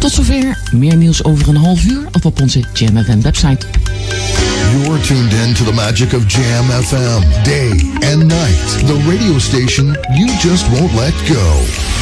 Tot zover. Meer nieuws over een half uur of op onze Jam FM website. You're tuned in to the magic of Jam FM, day and night. The radio station you just won't let go.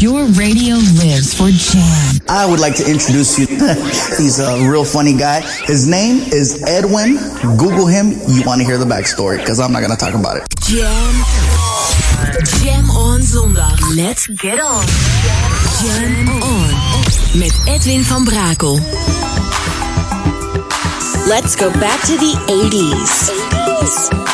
Your radio lives for Jam. I would like to introduce you. He's a real funny guy. His name is Edwin. Google him. You want to hear the backstory because I'm not going to talk about it. Jam. Jam on zondag. Let's get on. Jam on. Met Edwin van Brakel. Let's go back to the 80s. 80s.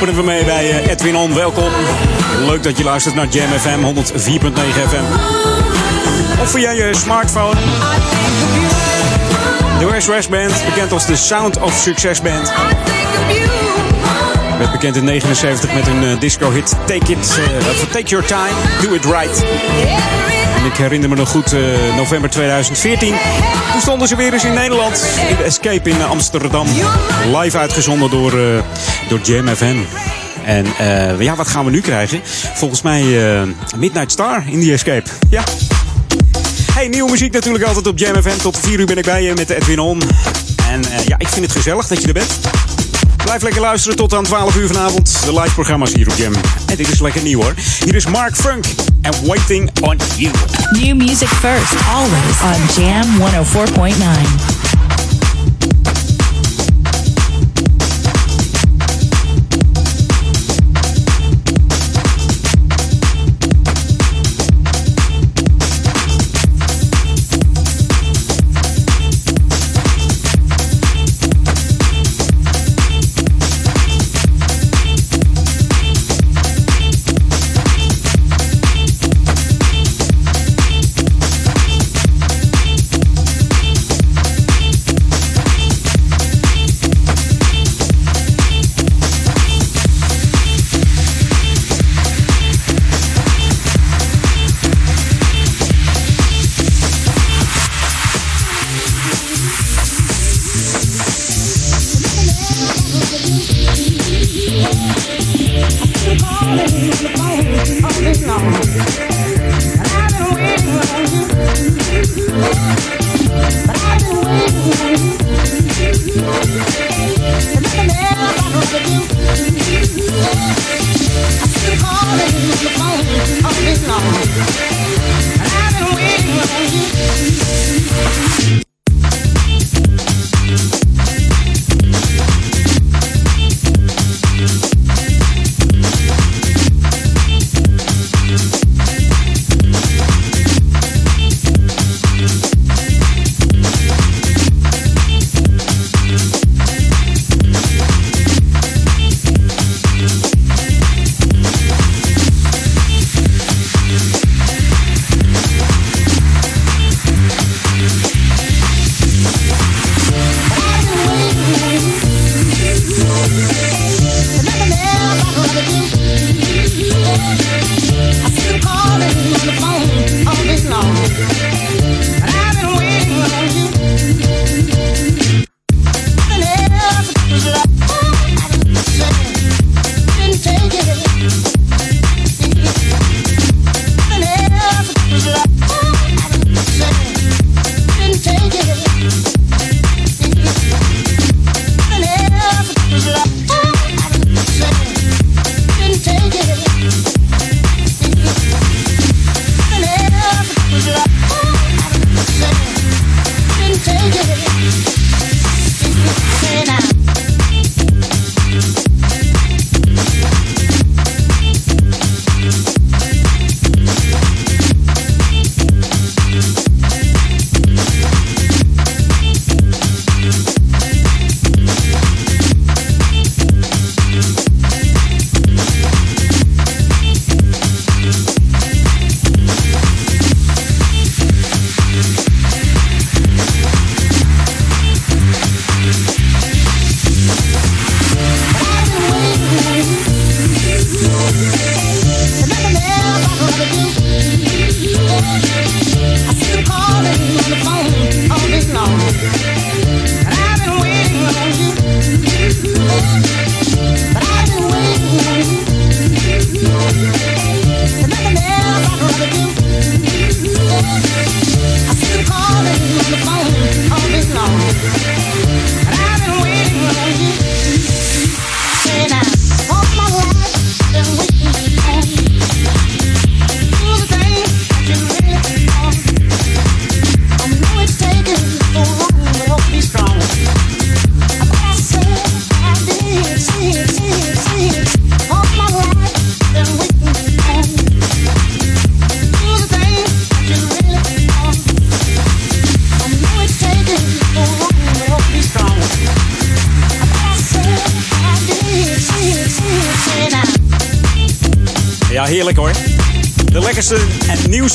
Openen we mee bij eh, Edwin On. Welkom. Leuk dat je luistert naar Jam FM 104.9 FM. Of via je smartphone. De SOS Band, bekend als de Sound of Success Band. Werd bekend in 79 met een uh, disco-hit Take It, uh, Take Your Time, Do It Right. En ik herinner me nog goed, uh, november 2014. Toen stonden ze weer eens in Nederland. In de Escape in Amsterdam. Live uitgezonden door, door Jam FM. En ja, wat gaan we nu krijgen? Volgens mij Midnight Star in die Escape. Ja. Hey, nieuwe muziek natuurlijk altijd op Jam FM. Tot 4 uur ben ik bij je met Edwin On. En ja, ik vind het gezellig dat je er bent. Blijf lekker luisteren tot aan 12 uur vanavond. De live programma's hier op Jam. En dit is lekker nieuw hoor. Hier is Mark Funk en Waiting on You. New music first, always on Jam 104.9.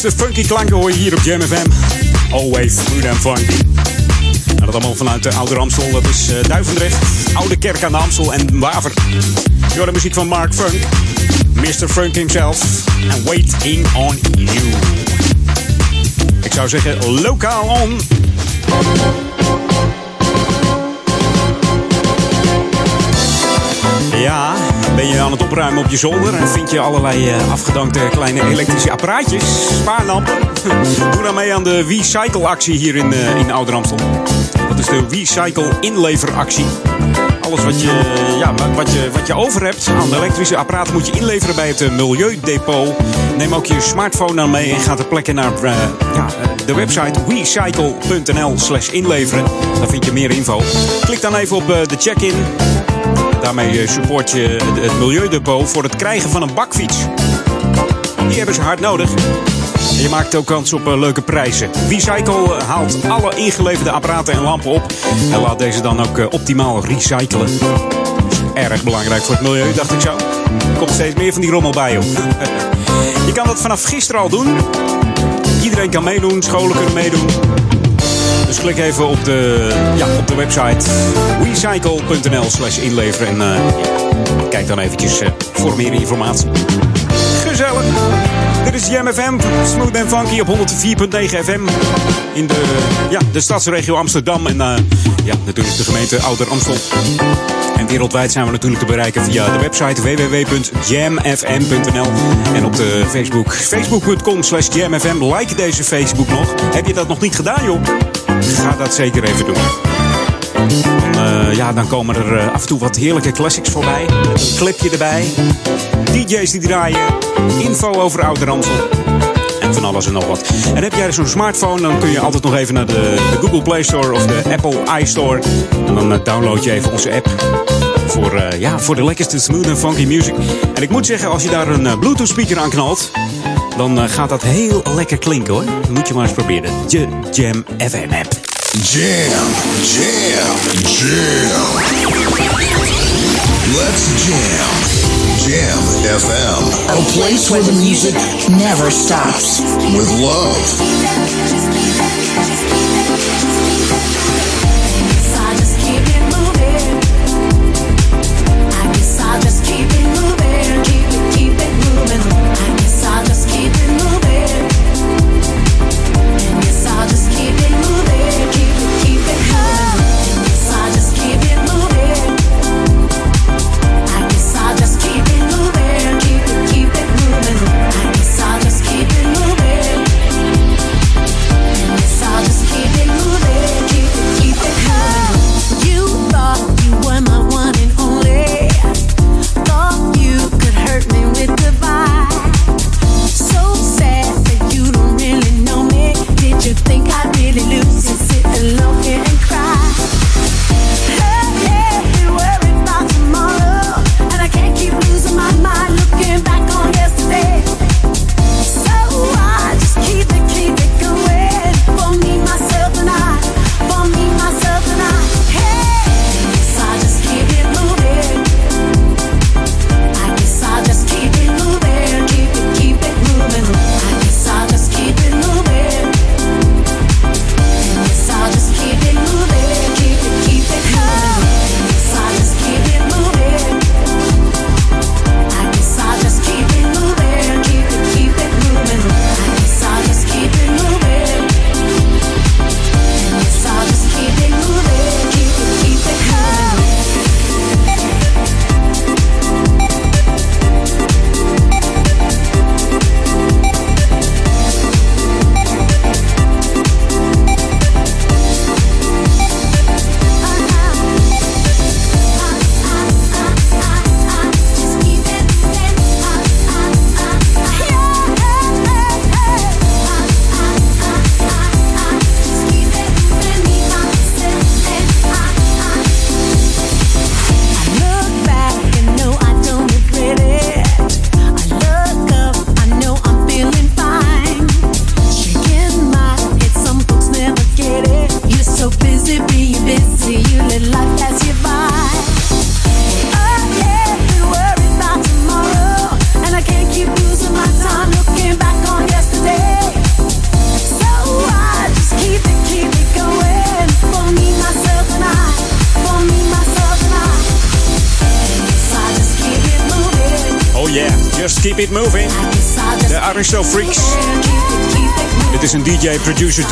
De funky klanken hoor je hier op Jam FM. Always smooth and funky. dat allemaal vanuit de Oude Amstel. Dat is uh, Duivendrecht, Oude Kerk aan de Amstel en Waver. Je de muziek van Mark Funk. Mr. Funk himself. And waiting on you. Ik zou zeggen, lokaal on. Je aan het opruimen op je zolder en vind je allerlei uh, afgedankte kleine elektrische apparaatjes, spaarlampen? Doe dan mee aan de Recycle actie hier in, uh, in Ouder-Amstel. Dat is de Recycle inleveractie. Alles wat je, ja, wat, je, wat je over hebt aan elektrische apparaten moet je inleveren bij het uh, Milieudepot. Neem ook je smartphone dan mee en ga ter plekke naar ja, de website recycle.nl slash inleveren. Daar vind je meer info. Klik dan even op de check-in. Daarmee support je het Milieudepot voor het krijgen van een bakfiets. Die hebben ze hard nodig. Je maakt ook kans op leuke prijzen. Recycle haalt alle ingeleverde apparaten en lampen op. En laat deze dan ook optimaal recyclen. Erg belangrijk voor het milieu, dacht ik zo. Er komt steeds meer van die rommel bij, joh. Je kan dat vanaf gisteren al doen. Iedereen kan meedoen, scholen kunnen meedoen. Dus klik even op de, ja, op de website recycle.nl slash inleveren. En uh, kijk dan eventjes uh, voor meer informatie. Gezellig. Dit is Jam FM, Smooth and Funky op 104.9 FM. In de, ja, de stadsregio Amsterdam en uh, ja, natuurlijk de gemeente Ouder Amstel. En wereldwijd zijn we natuurlijk te bereiken via de website www.jamfm.nl en op de Facebook facebook.com slash jamfm. Like deze Facebook nog. Heb je dat nog niet gedaan, joh? Ga dat zeker even doen. Dan, uh, ja, dan komen er uh, af en toe wat heerlijke classics voorbij. Een clipje erbij. DJ's die draaien. Info over Oude Ramsel. En van alles en nog wat. En heb jij zo'n smartphone, dan kun je altijd nog even naar de, de, Google Play Store of de Apple iStore. En dan uh, download je even onze app. Voor, ja, voor de lekkerste smooth en funky music. En ik moet zeggen, als je daar een Bluetooth speaker aan knalt. Dan gaat dat heel lekker klinken hoor. Moet je maar eens proberen. De Jam FM app. Jam, jam, jam. Let's jam. Jam FM. A place where the music never stops. With love.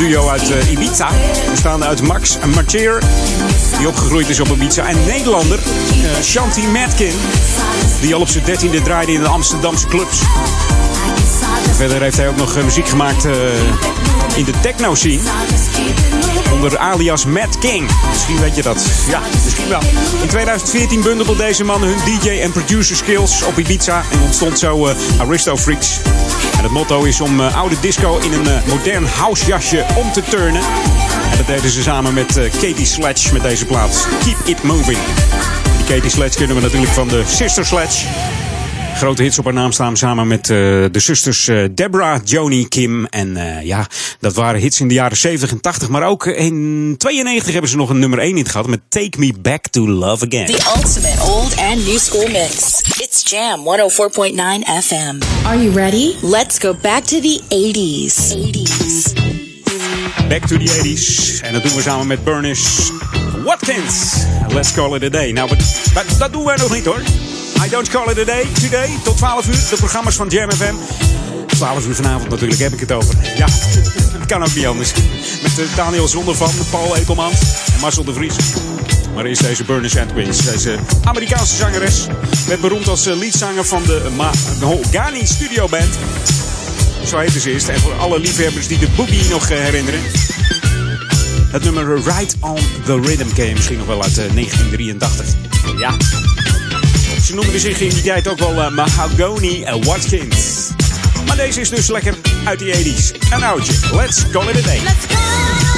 Duo uit uh, Ibiza. Bestaande uit Max Martier, die opgegroeid is op Ibiza. En Nederlander, uh, Shanti Matkin, die al op zijn dertiende draaide in de Amsterdamse clubs. Verder heeft hij ook nog uh, muziek gemaakt in de techno-scene. Onder alias Matt King. Misschien weet je dat. Ja, misschien wel. In 2014 bundelde deze man hun DJ en producer skills op Ibiza. En ontstond zo Aristo Freaks. Het motto is om uh, oude disco in een uh, modern housejasje om te turnen. En dat deden ze samen met Katie Sledge met deze plaats. Keep It Moving. Die Katie Sledge kennen we natuurlijk van de Sister Sledge. Grote hits op haar naam staan samen met uh, de zusters uh, Deborah, Joni, Kim. En uh, ja, dat waren hits in de jaren 70 en 80. Maar ook in 92 hebben ze nog een nummer 1 in gehad met Take Me Back to Love Again. The ultimate old and new school mix. It's Jam 104.9 FM. Are you ready? Let's go back to the 80s. 80s. Back to the 80s. En dat doen we samen met Bernice Watkins. Let's call it a day. Nou, maar, dat doen wij nog niet hoor. I don't call it a day today. Tot 12 uur. De programma's van Jam FM. 12 uur vanavond natuurlijk heb ik het over. Ja, het kan ook niet anders. Met uh, Daniel Zondervan, Paul Ekelman en Marcel de Vries. Maar eerst deze Bernice Atwins. Deze Amerikaanse zangeres. Werd beroemd als uh, leadzanger van de Mahogany Studio Band. Zo heette ze eerst. En voor alle liefhebbers die de boogie nog herinneren. Het nummer Right on the Rhythm ken je misschien nog wel uit 1983. Ja, ze noemden zich in die tijd ook wel uh, Mahogany Watkins. Maar deze is dus lekker uit de 80s. Een oudje. Let's call it a day. Let's call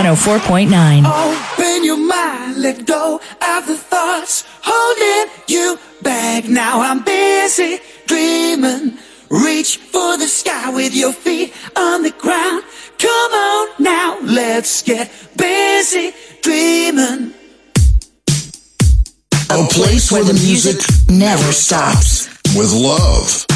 104.9. Open your mind, let go of the thoughts holding you back. Now I'm busy dreaming. Reach for the sky with your feet on the ground. Come on now, let's get busy dreaming. A place where the music never stops. With love.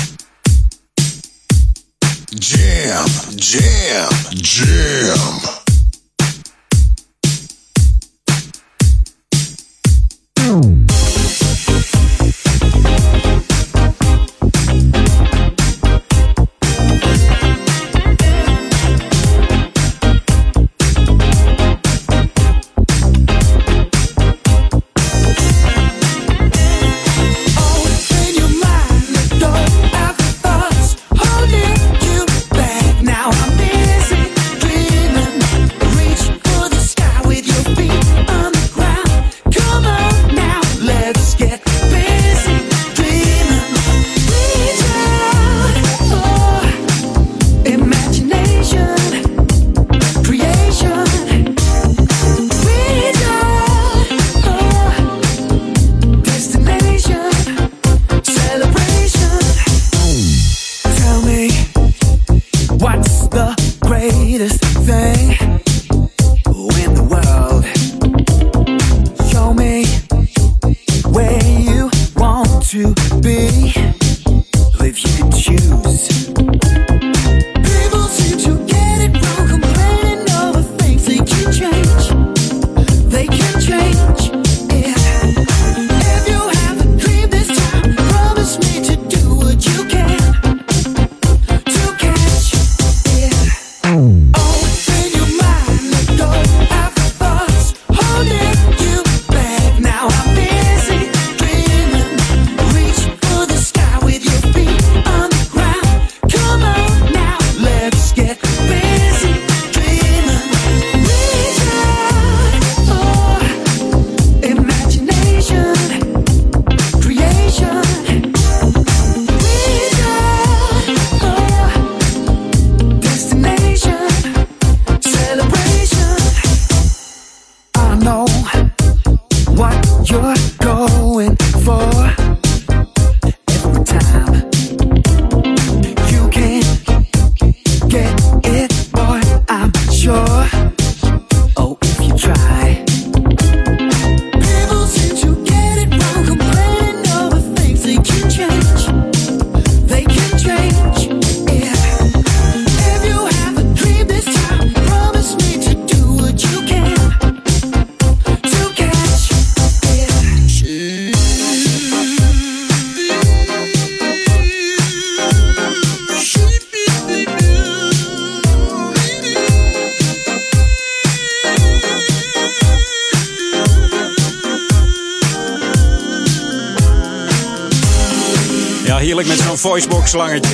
Slangetje.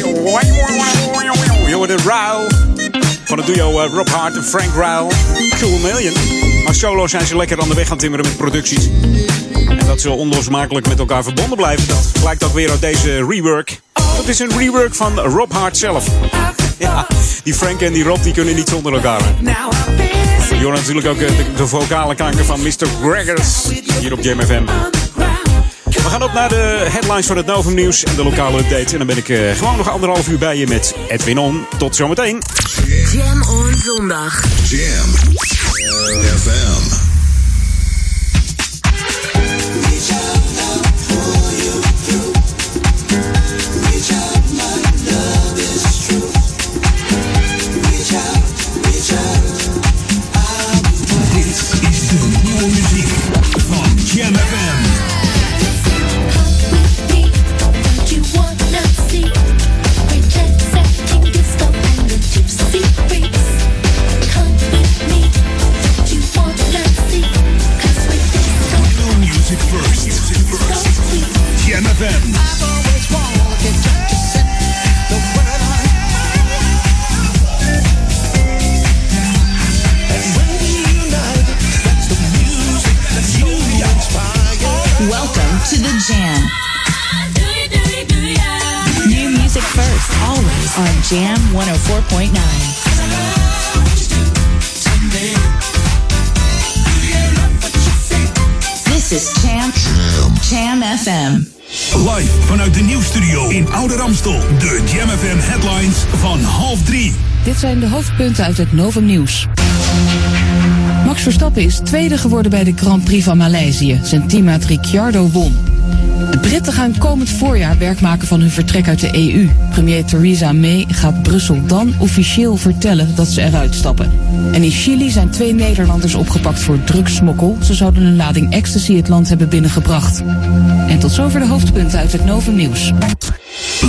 Je Rauw van het duo eh, Rob Hart en Frank Rauw. Cool Million. Maar solo zijn ze lekker aan de weg gaan timmeren met producties. En dat ze onlosmakelijk met elkaar verbonden blijven, dat blijkt ook weer uit deze rework. Dat is een rework van Rob Hart zelf. Ja, die Frank en die Rob die kunnen niet zonder elkaar. Je hoort natuurlijk ook eh, de, vocale kanker van Mr. Gregors hier op Jam FM. We gaan op naar de headlines van het Novum Nieuws en de lokale update. En dan ben ik eh, gewoon nog anderhalf uur bij je met Edwin On. Tot zometeen. Jam on zondag. Jam FM. This is Jam, Cham FM. Live vanuit de nieuwstudio in Oude Ramstel. De Jam FM headlines van half drie. Dit zijn de hoofdpunten uit het Novum Nieuws. Max Verstappen is tweede geworden bij de Grand Prix van Maleisië. Zijn teammaat Ricciardo won. De Britten gaan komend voorjaar werk maken van hun vertrek uit de EU. Premier Theresa May gaat Brussel dan officieel vertellen dat ze eruit stappen. En in Chili zijn twee Nederlanders opgepakt voor drugssmokkel. Ze zouden een lading ecstasy het land hebben binnengebracht. En tot zover de hoofdpunten uit het Novum Nieuws.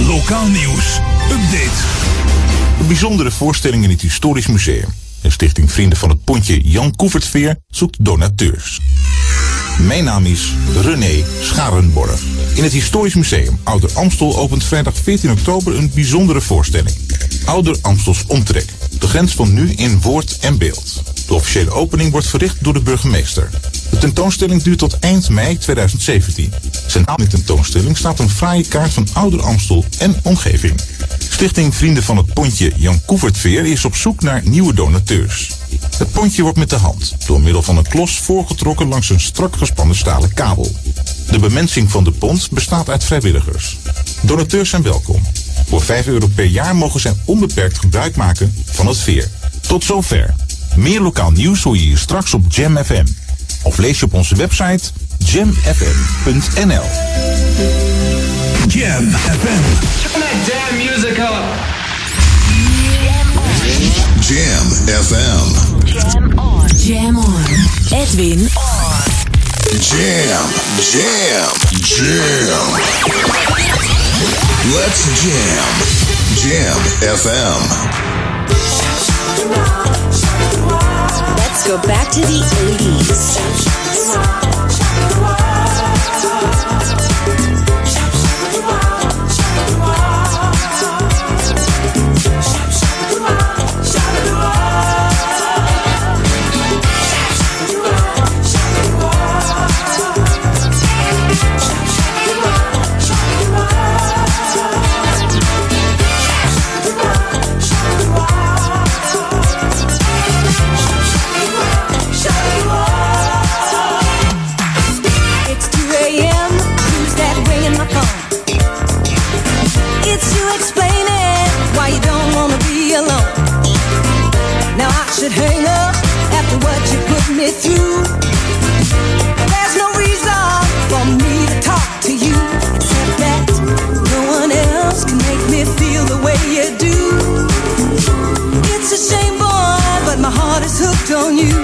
Lokaal nieuws. Update. Een bijzondere voorstelling in het Historisch Museum. En Stichting Vrienden van het Pontje Jan Koevertveer zoekt donateurs. Mijn naam is René Scharenborg. In het Historisch Museum Ouder Amstel opent vrijdag 14 oktober een bijzondere voorstelling. Ouder Amstels Omtrek. De grens van nu in woord en beeld. De officiële opening wordt verricht door de burgemeester. De tentoonstelling duurt tot eind mei 2017. Centraal in de tentoonstelling staat een fraaie kaart van Ouder Amstel en omgeving. Stichting Vrienden van het Pontje Jan Koevertveer is op zoek naar nieuwe donateurs. Het pontje wordt met de hand door middel van een klos voorgetrokken langs een strak gespannen stalen kabel. De bemensing van de pont bestaat uit vrijwilligers. Donateurs zijn welkom. Voor 5 euro per jaar mogen zij onbeperkt gebruik maken van het veer. Tot zover. Meer lokaal nieuws hoor je hier straks op Jam FM. Of lees je op onze website jamfm.nl. Jam FM. Turn that damn music up. Jam FM. Jam on. Jam on. Edwin on. Jam, jam, jam. Let's jam. Jam FM. Let's go back to the 80s. Through. There's no reason for me to talk to you except that no one else can make me feel the way you do. It's a shame, boy, but my heart is hooked on you.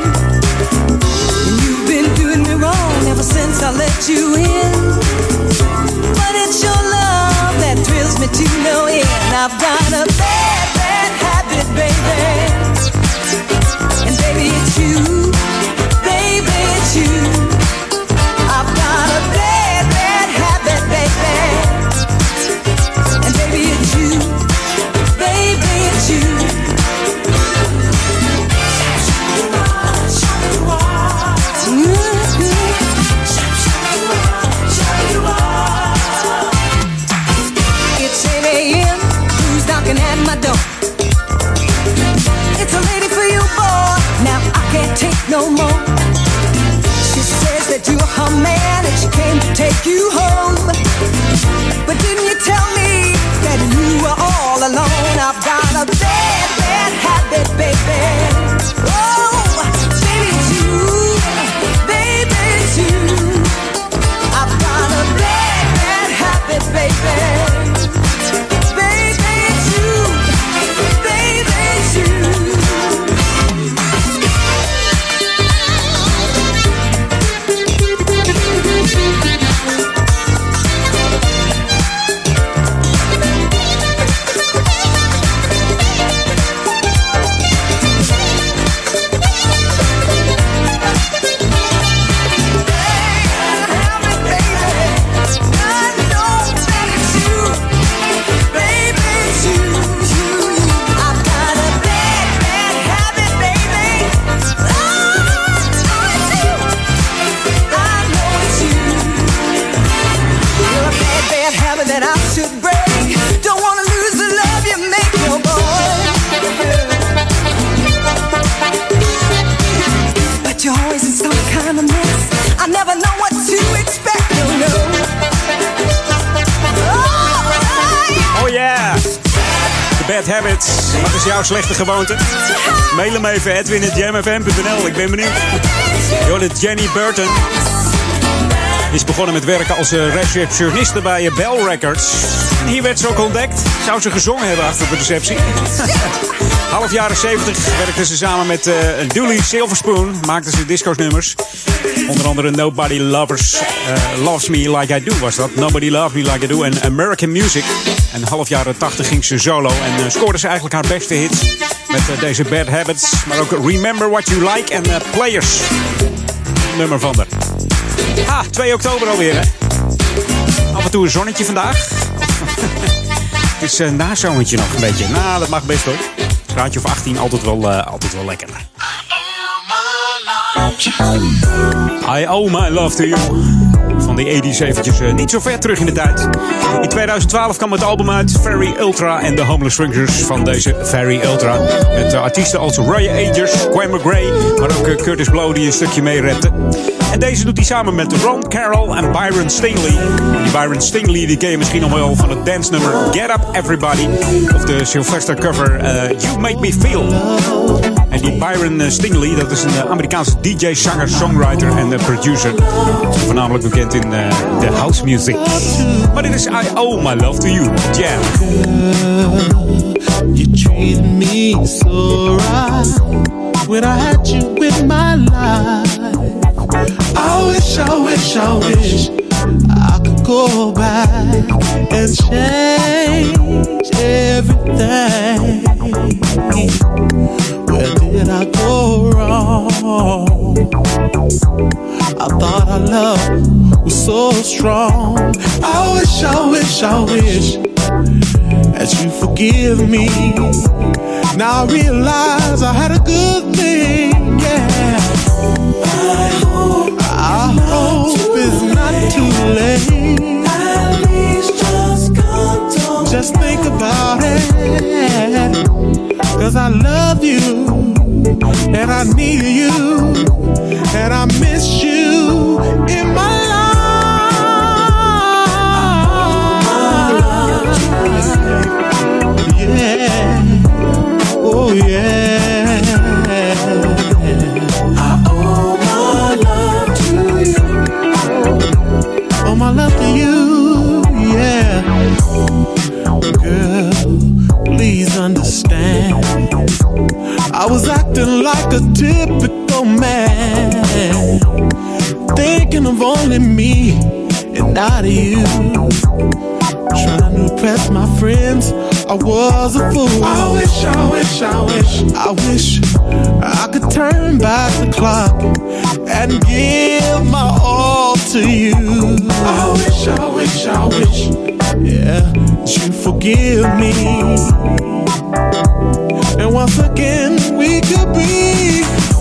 And you've been doing me wrong ever since I let you in. But it's your love that me to no end. I've got a bad, slechte gewoonte? Mail hem even edwin.jamfm.nl. Ik ben benieuwd. Joh, Jenny Burton is begonnen met werken als uh, receptioniste bij uh, Bell Records. En hier werd ze ook ontdekt. Zou ze gezongen hebben achter de receptie? Half jaren 70 werkte ze samen met uh, Dooley Silverspoon. Maakte ze disco's nummers. Onder andere Nobody Lovers, uh, Loves Me Like I Do was dat. Nobody Loves Me Like I Do en American Music. En half jaren 80 ging ze solo en uh, scoorde ze eigenlijk haar beste hits. Met uh, deze Bad Habits, maar ook Remember What You Like en Players. Nummer van haar. Ah, 2 oktober alweer hè. Af en toe een zonnetje vandaag. Het is een nazommertje nog een beetje. Nou, dat mag best hoor. Graadje of 18, altijd wel, altijd wel lekker. I owe my love to you. Van die 80s eventjes uh, niet zo ver terug in de tijd. In 2012 kwam het album uit Very Ultra en de Homeless Swingers van deze Very Ultra. Met uh, artiesten als Roy Agers, Gwen McGray, maar ook uh, Curtis Blow die een stukje mee rapte. En deze doet hij samen met Ron Carroll en Byron Stingley. Die Byron Stingley die ken je misschien nog wel van het dance nummer Get Up Everybody. Of de Sylvester cover You Make Me Feel. En die Byron eh, Stingley, dat is een eh, Amerikaanse DJ, zanger, songwriter en eh, producer. Voornamelijk bekend in de house music. Maar dit is I Owe My Love To You, Jam. You me so right when I had you my life. I wish, I wish, I wish go back and change everything. Where did I go wrong? I thought our love was so strong. I wish, I wish, I wish that you forgive me. Now I realize I had a good thing, yeah. I hope it's not too late. At least just come to Just think about it. Cause I love you and I need you and I miss you in my was a fool. I wish, I wish, I wish, I wish I could turn back the clock and give my all to you. I wish, I wish, I wish, yeah, you forgive me. And once again, we could be.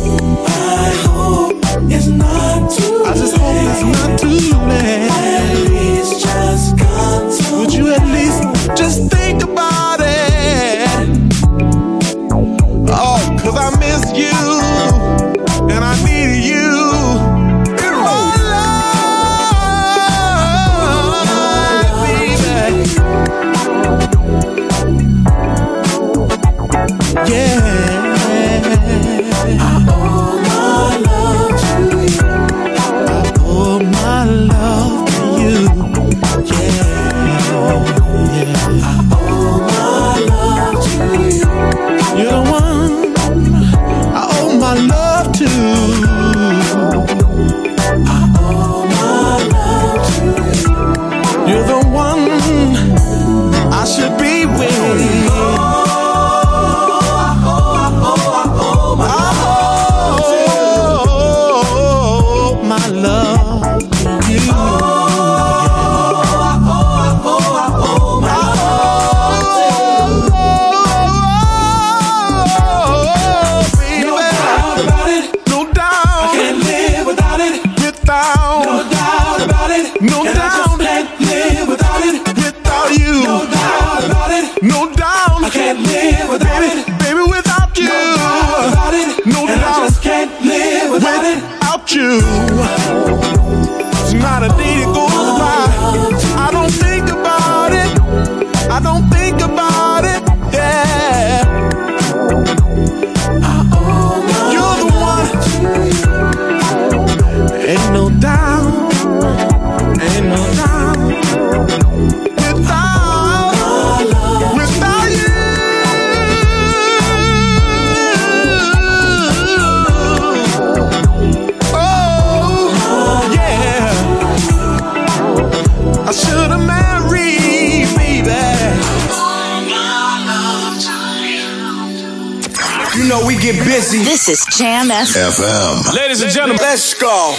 Jam FM. Ladies and gentlemen, let's go.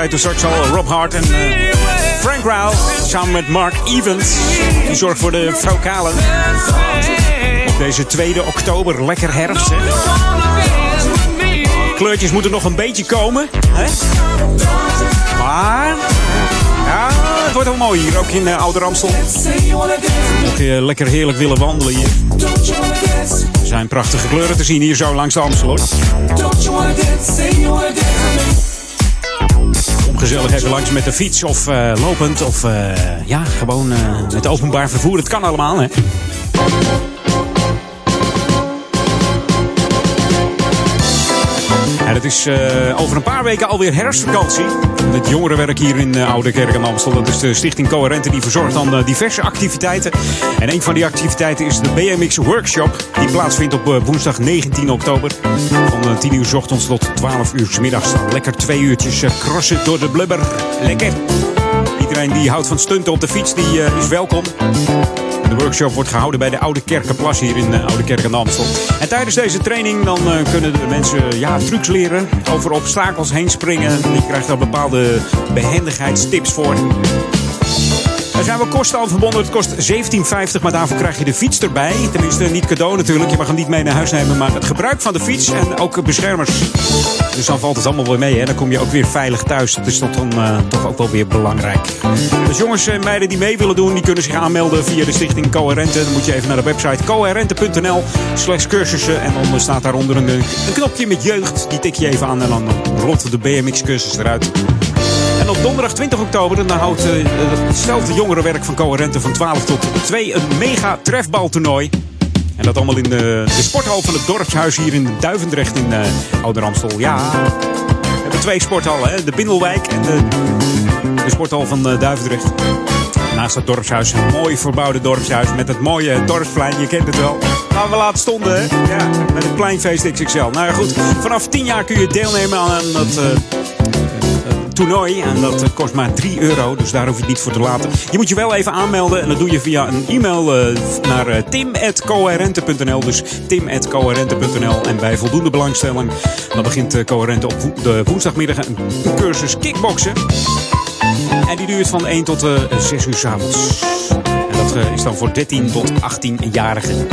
uit de al, Rob Hart en eh, Frank Rauw. Samen met Mark Evans. Die zorgt voor de vocalen. Op deze 2 oktober, lekker herfst. Hè? Kleurtjes moeten nog een beetje komen. Hè? Maar. Het wordt wel mooi hier, ook in uh, Ouder Amstel. Mocht eh, je lekker heerlijk willen wandelen hier. Er zijn prachtige kleuren te zien hier zo langs de Amstel gezellig even langs met de fiets of eh, lopend of uh, ja, gewoon eh, met openbaar vervoer. Het kan allemaal, hè? Het is uh, over een paar weken alweer herfstvakantie. Het jongerenwerk hier in uh, Oude Kerk en Amstel. Dat is de Stichting Coherente die verzorgt dan uh, diverse activiteiten. En een van die activiteiten is de BMX Workshop. Die plaatsvindt op woensdag 19 oktober. Van 10 uur s ochtends tot 12 uur s middags. Lekker twee uurtjes crossen door de blubber. Lekker. Iedereen die houdt van stunten op de fiets, die is welkom. De workshop wordt gehouden bij de Oude Kerkenplas hier in Oude Kerk aan Amstel. En tijdens deze training dan uh, kunnen de mensen ja, trucs leren. Over obstakels heen springen. Je krijgt daar bepaalde behendigheidstips voor. Er zijn wel kosten aan verbonden. Het kost 17,50, maar daarvoor krijg je de fiets erbij. Tenminste, niet cadeau natuurlijk. Je mag hem niet mee naar huis nemen. Maar het gebruik van de fiets en ook beschermers. Dus dan valt het allemaal weer mee. Hè? Dan kom je ook weer veilig thuis. Dat is dan, uh, toch ook wel weer belangrijk. Dus jongens en meiden die mee willen doen, die kunnen zich aanmelden via de stichting Coherente. Dan moet je even naar de website coherente.nl slash cursussen. En dan staat daaronder een, een knopje met jeugd. Die tik je even aan en dan rolt de BMX cursus eruit. En op donderdag 20 oktober dan houdt uh, hetzelfde jongerenwerk van Coherente van 12 tot 2 een mega trefbaltoernooi. En dat allemaal in de, de sporthal van het dorpshuis hier in Duivendrecht in uh. Ja, we hebben twee sporthallen. Hè? De Bindelwijk en de, de sporthal van Duivendrecht. Naast het dorpshuis, een mooi verbouwde dorpshuis met het mooie dorpsplein. Je kent het wel. Nou, we laten stonden, hè? Ja, met het pleinfeest XXL. Nou ja, goed. Vanaf 10 jaar kun je deelnemen aan dat... Toernooi. En dat kost maar 3 euro, dus daar hoef je het niet voor te laten. Je moet je wel even aanmelden en dat doe je via een e-mail uh, naar uh, tim.coherente.nl. Dus tim.coherente.nl. En bij voldoende belangstelling, dan begint Coherente op de woensdagmiddag een cursus kickboksen. En die duurt van 1 tot 6 uur s avonds. En dat is dan voor 13 tot 18-jarigen.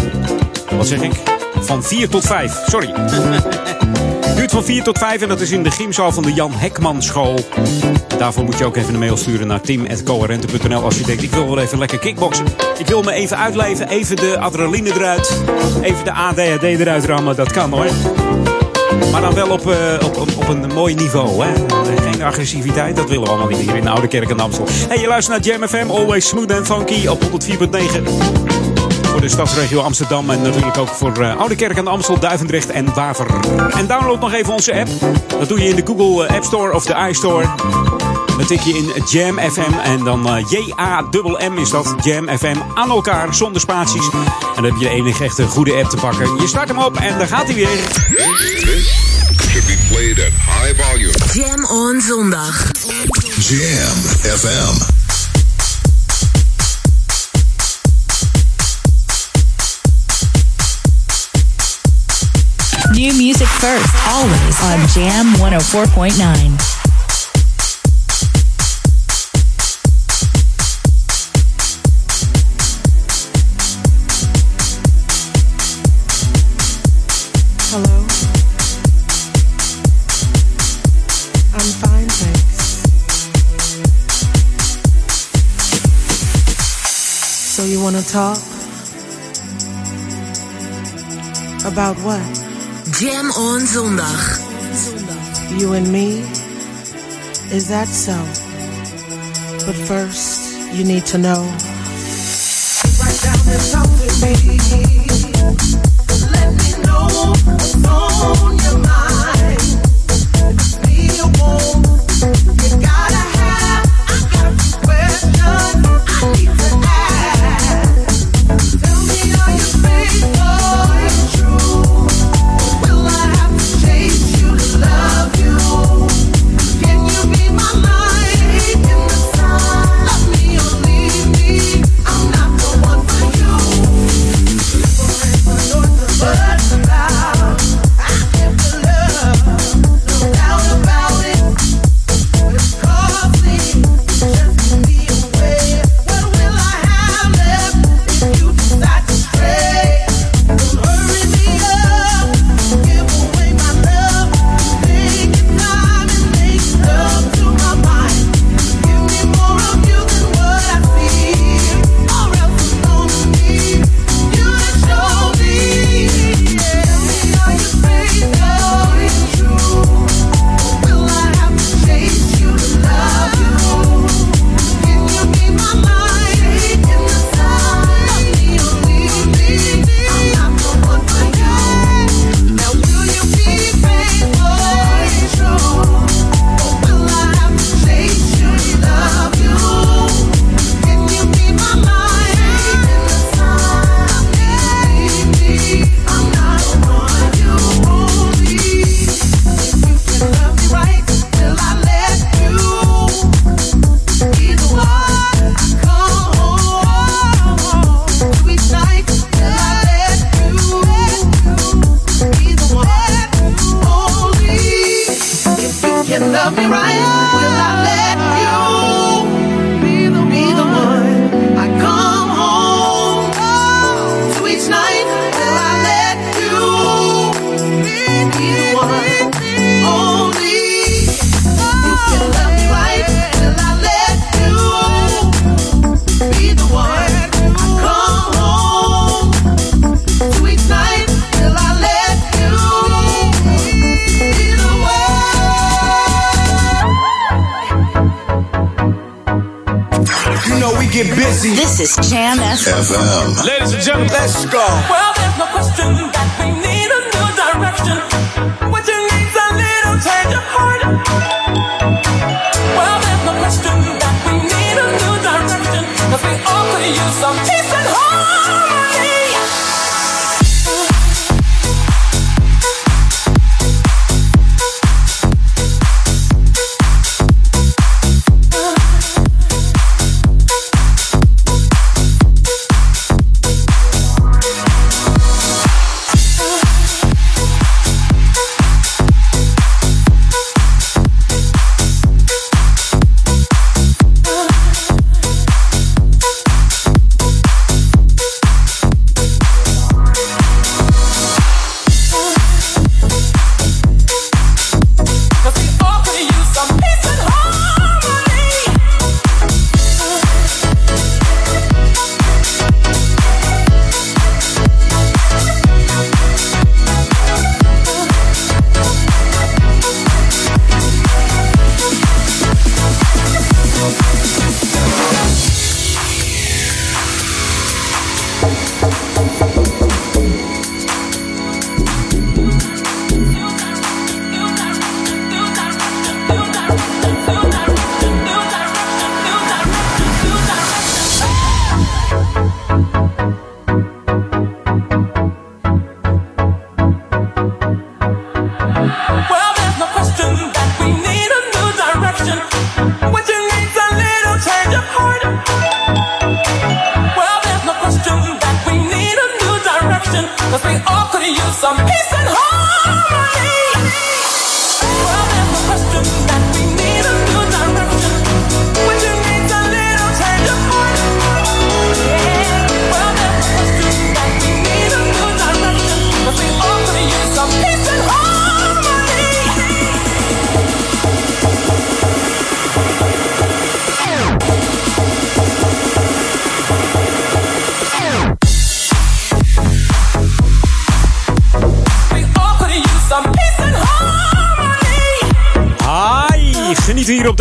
Wat zeg ik? Van 4 tot 5, sorry. Duurt van 4 tot 5 en dat is in de gymzaal van de Jan Hekman School. Daarvoor moet je ook even een mail sturen naar tim.coherente.nl als je denkt, ik wil wel even lekker kickboksen. Ik wil me even uitleven, even de adrenaline eruit, even de ADHD eruit rammen, dat kan hoor. Maar dan wel op, uh, op, op, op, een mooi niveau. Hè? Geen agressiviteit, dat willen we allemaal niet hier in de Oude Kerk en Amstel. Hey, je luistert naar Jam FM, always smooth and funky op 104.9 voor de stadsregio Amsterdam. En natuurlijk ook voor uh, Oude Kerk aan Amstel, Duivendrecht en Waver. En download nog even onze app. Dat doe je in de Google App Store of de iStore. Dan tik je in Jam FM en dan uh, J-A-M-M is dat. Jam FM aan elkaar, zonder spaties. En dan heb je de enige echte goede app te pakken. Je start hem op en daar gaat hij weer. should be played at high volume. Jam on zondag. Jam FM. New music first, always on Jam 104.9. Hello. I'm fine, thanks. So you want to talk? About what? Jam on zondag. You and me? Is that so? But first, you need to know. Right down and talk with me.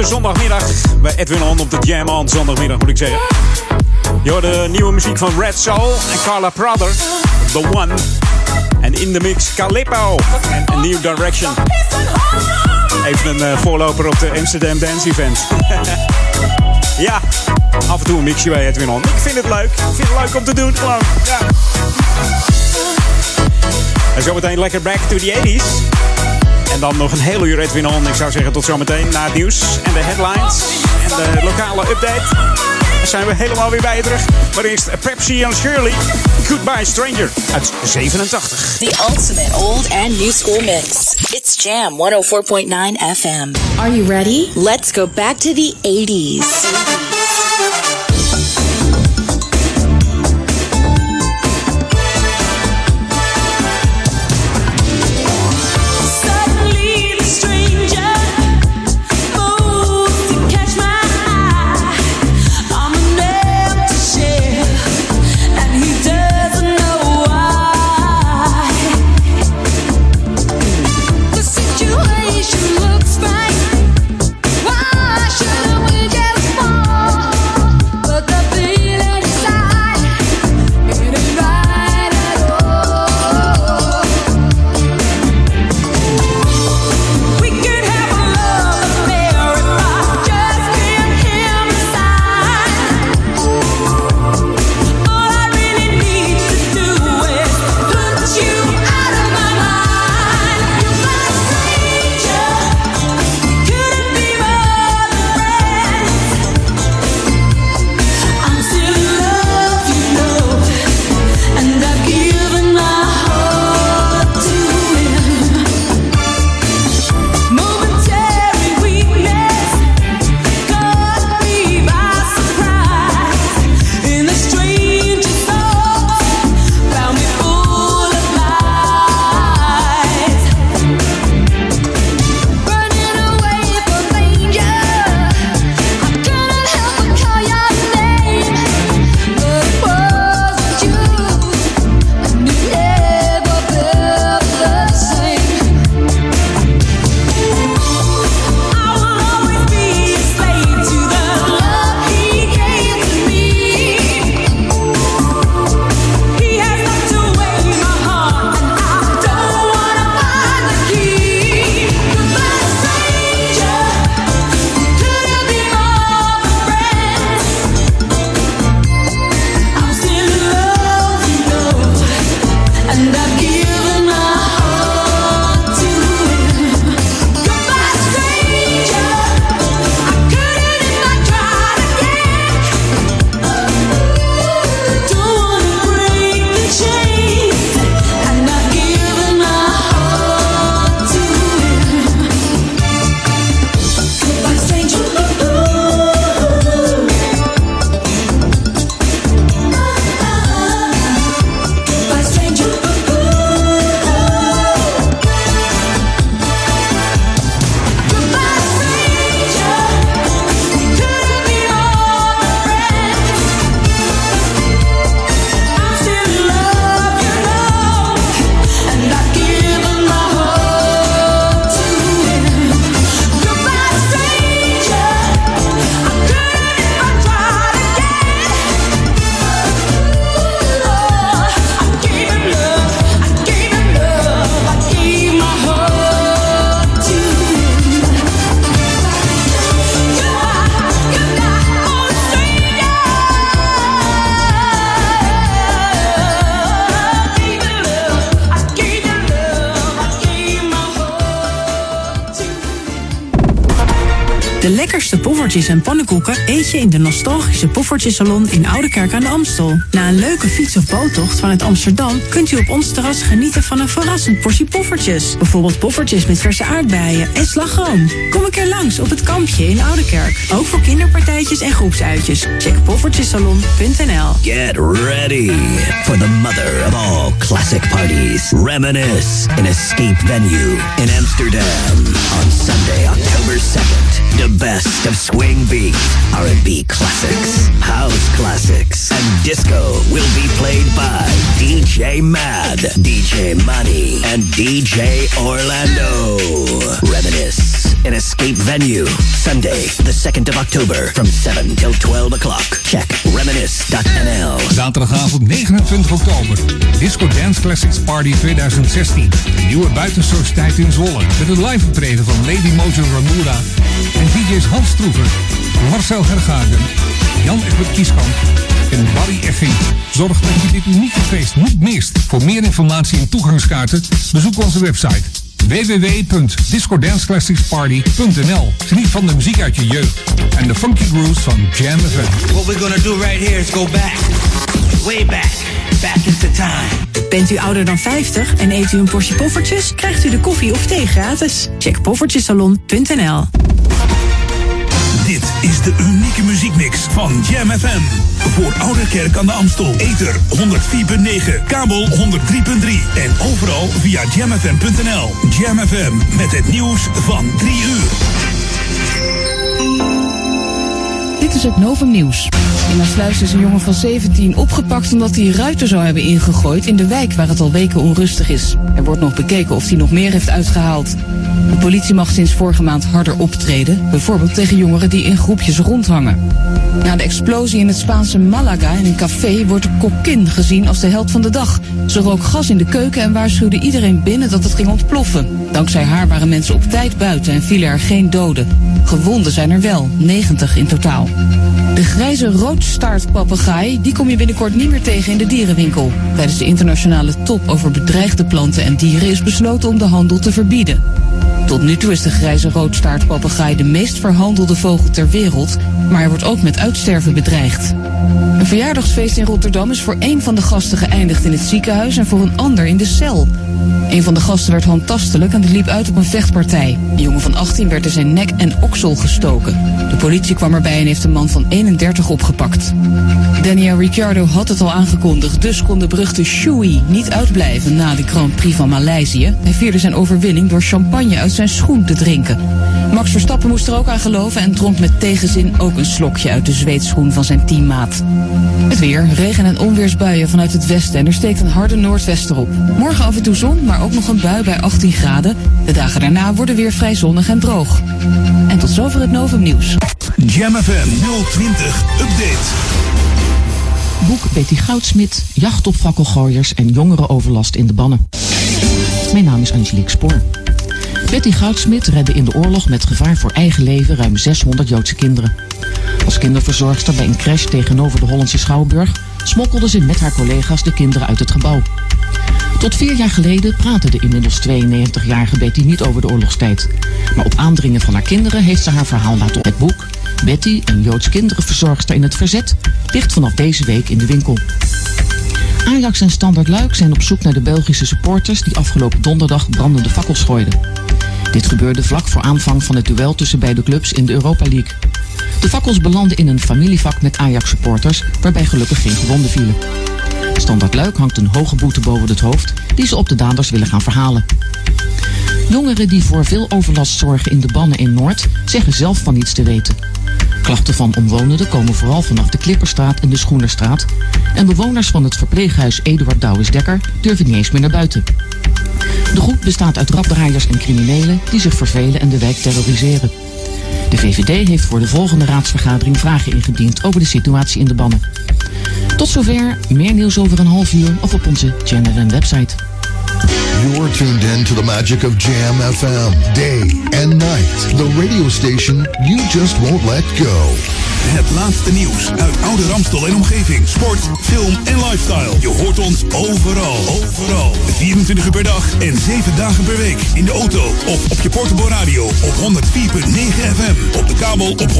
Zondagmiddag bij Edwin On op de Jam On zondagmiddag moet ik zeggen. Je hoort de nieuwe muziek van Red Soul en Carla Prother, The One. En in de mix Calippo en New Direction. Even een eh, voorloper op de Amsterdam Dance Event. ja, af en toe een mixje bij Edwin On. Ik vind het leuk. Ik vind het leuk om te doen gewoon. Ja. En zometeen lekker back to the 80s. En dan nog een heel uur Edwin On. Ik zou zeggen tot zometeen na het nieuws en de headlines en de lokale update. Dan zijn we helemaal weer bij je terug. Maar eerst Pepsi en Shirley. Goodbye Stranger uit 87. The ultimate old and new school mix. It's Jam 104.9 FM. Are you ready? Let's go back to the 80s. En pannenkoeken eet je in de nostalgische Poffertjesalon in Oudekerk aan de Amstel. Na een leuke fiets- of boottocht vanuit Amsterdam kunt u op ons terras genieten van een verrassend portie poffertjes. Bijvoorbeeld poffertjes met verse aardbeien en slagroom. Kom een keer langs op het kampje in Oudekerk. Ook voor kinderpartijtjes en groepsuitjes. Check poffertjesalon.nl. Get ready for the mother of all classic parties. Reminisce in Escape Venue in Amsterdam on Sunday, October 2nd. The best of swing beat, R&B classics, house classics, and disco will be played by DJ Mad, DJ Money, and DJ Orlando. Reminisce in Escape Venue, Sunday, the 2nd of October from 7 till 12 o'clock. Check reminisce.nl. Zaterdagavond 29 oktober. Disco Dance Classics Party 2016. De nieuwe buitensociëteit in Zwolle. Met het live optreden van Lady Mojo Ramura en DJ's Hans Stroever, Marcel Hergagen, Jan Egbert Kieskamp en Barry Egging. Zorg dat je dit unieke feest niet mist. Voor meer informatie en toegangskaarten bezoek onze website www.discodanceclassicsparty.nl Geniet van de muziek uit je jeugd en de funky grooves van Jam FM. What we're gonna do right here is go back, way back, back into time. Bent u ouder dan 50 en eet u een portie poffertjes? Krijgt u de koffie of thee gratis. Check poffertjesalon.nl. Is de unieke muziekmix van Jam FM. Voor Ouderkerk aan de Amstel. Ether 104.9, kabel 103.3 en overal via jamfm.nl. Jam FM met het nieuws van 3 uur. Dit is het Novum Nieuws. In Maasluis is een jongen van 17 opgepakt omdat hij ruiten zou hebben ingegooid in de wijk waar het al weken onrustig is. Er wordt nog bekeken of hij nog meer heeft uitgehaald. De politie mag sinds vorige maand harder optreden, bijvoorbeeld tegen jongeren die in groepjes rondhangen. Na de explosie in het Spaanse Malaga in een café wordt de kokkin gezien als de held van de dag. Ze rook gas in de keuken en waarschuwde iedereen binnen dat het ging ontploffen. Dankzij haar waren mensen op tijd buiten en vielen er geen doden. Gewonden zijn er wel, 90 in totaal. De grijze roodstaartpapegaai die kom je binnenkort niet meer tegen in de dierenwinkel. Tijdens de internationale top over bedreigde planten en dieren is besloten om de handel te verbieden. Tot nu toe is de grijze roodstaartpapegaai de meest verhandelde vogel ter wereld, maar hij wordt ook met uitsterven bedreigd. Een verjaardagsfeest in Rotterdam is voor één van de gasten geëindigd in het ziekenhuis en voor een ander in de cel. Een van de gasten werd handtastelijk en liep uit op een vechtpartij. De jongen van 18 werd in zijn nek en oksel gestoken. De politie kwam erbij en heeft een man van 31 opgepakt. Daniel Ricciardo had het al aangekondigd, dus kon de beruchte Shui niet uitblijven na de Grand Prix van Maleisië. Hij vierde zijn overwinning door champagne uit zijn schoen te drinken. Max Verstappen moest er ook aan geloven en dronk met tegenzin ook een slokje uit de zweetschoen van zijn teammaat. Het weer, regen en onweersbuien vanuit het westen en er steekt een harde noordwester op. Morgen af en toe zon, maar ook nog een bui bij 18 graden. De dagen daarna worden weer vrij zonnig en droog. En tot zover het Novum Nieuws. Jam FM 020 Update. Boek Betty Goudsmit, jacht op fakkelgooiers en jongerenoverlast in de bannen. Mijn naam is Angelique Spoor. Betty Goudsmit redde in de oorlog met gevaar voor eigen leven ruim 600 Joodse kinderen. Als kinderverzorgster bij een crash tegenover de Hollandse Schouwburg smokkelde ze met haar collega's de kinderen uit het gebouw. Tot vier jaar geleden praatte de inmiddels 92-jarige Betty niet over de oorlogstijd. Maar op aandringen van haar kinderen heeft ze haar verhaal laten op het boek. Betty, een Joods kinderenverzorgster in het verzet, ligt vanaf deze week in de winkel. Ajax en Standard Luik zijn op zoek naar de Belgische supporters die afgelopen donderdag brandende fakkels gooiden. Dit gebeurde vlak voor aanvang van het duel tussen beide clubs in de Europa League. De fakkels belanden in een familievak met Ajax-supporters, waarbij gelukkig geen gewonden vielen. Standard Luik hangt een hoge boete boven het hoofd die ze op de daders willen gaan verhalen. Jongeren die voor veel overlast zorgen in de bannen in Noord zeggen zelf van niets te weten. Klachten van omwonenden komen vooral vanaf de Klipperstraat en de Schoenerstraat. En bewoners van het verpleeghuis Eduard Douwes-Dekker durven niet eens meer naar buiten. De groep bestaat uit rapdraaiers en criminelen die zich vervelen en de wijk terroriseren. De VVD heeft voor de volgende raadsvergadering vragen ingediend over de situatie in de bannen. Tot zover, meer nieuws over een half uur of op onze JamFM website. You're tuned in to the magic of Jam FM, day and night. The radio station you just won't let go. Het laatste nieuws uit oude Ramstel en omgeving. Sport, film en lifestyle. Je hoort ons overal. Overal. 24 uur per dag en 7 dagen per week. In de auto of op je portable radio op 104.9 FM. Op de kabel op 103.3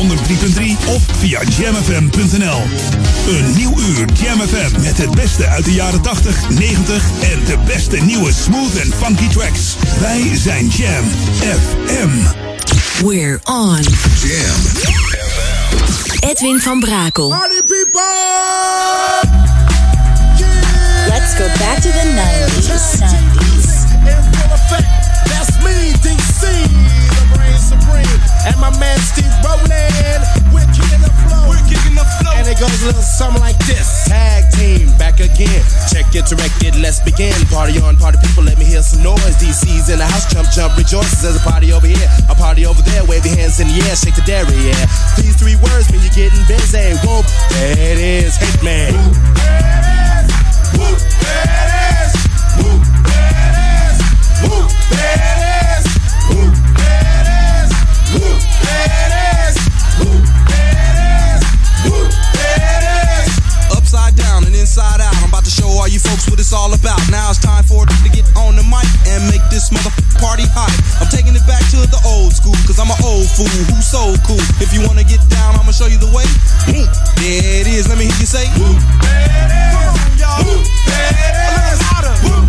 of via jamfm.nl. Een nieuw uur Jam FM met het beste uit de jaren 80, 90 en de beste nieuwe smooth en funky tracks. Wij zijn Jam FM. We're on. Jam. Edwin van Brakel. Let's go back to the 90s. 90s. That's me, DC, the brain supreme. And my man Steve Rowland. We're kicking the flow. And it goes a little something like this. Tag team, back again. Check it, direct it, let's begin. Party on, party people, let me hear some noise. DC's in the house, jump, jump, rejoices. There's a party over here, a party over there. Wave your hands in the air, shake the dairy, yeah. These three words mean you're getting busy. Whoop, there it is, hate man. Whoop, there. Whoop, there. Whoop, there. Whoop. Whoop. Whoop, inside out. I'm about to show all you folks what it's all about. Now it's time for to get on the mic and make this mother party hot. I'm taking it back to the old school, cause I'm an old fool who's so cool. If you wanna get down, I'ma show you the way. Whoop, there it is. Let me hear you say. Whoop, there it is. Y'all. Whoop, there it is. A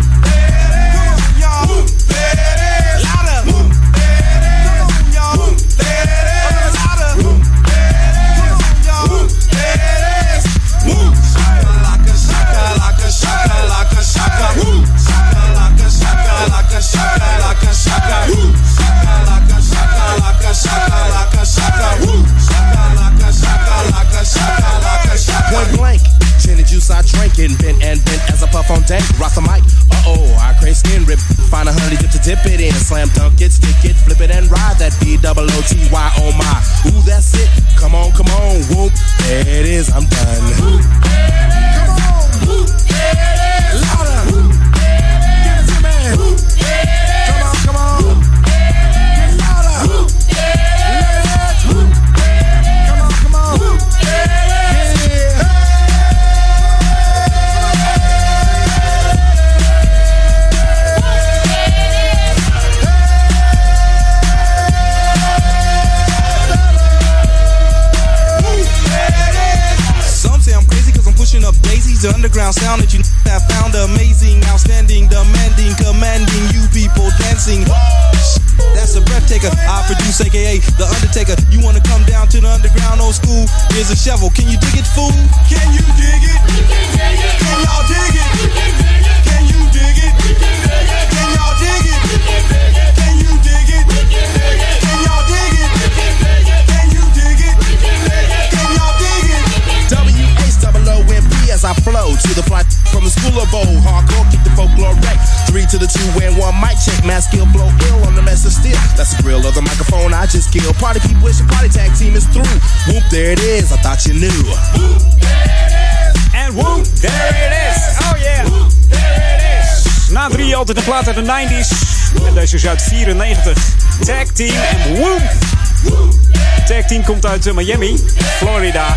uit eh, Miami, Florida.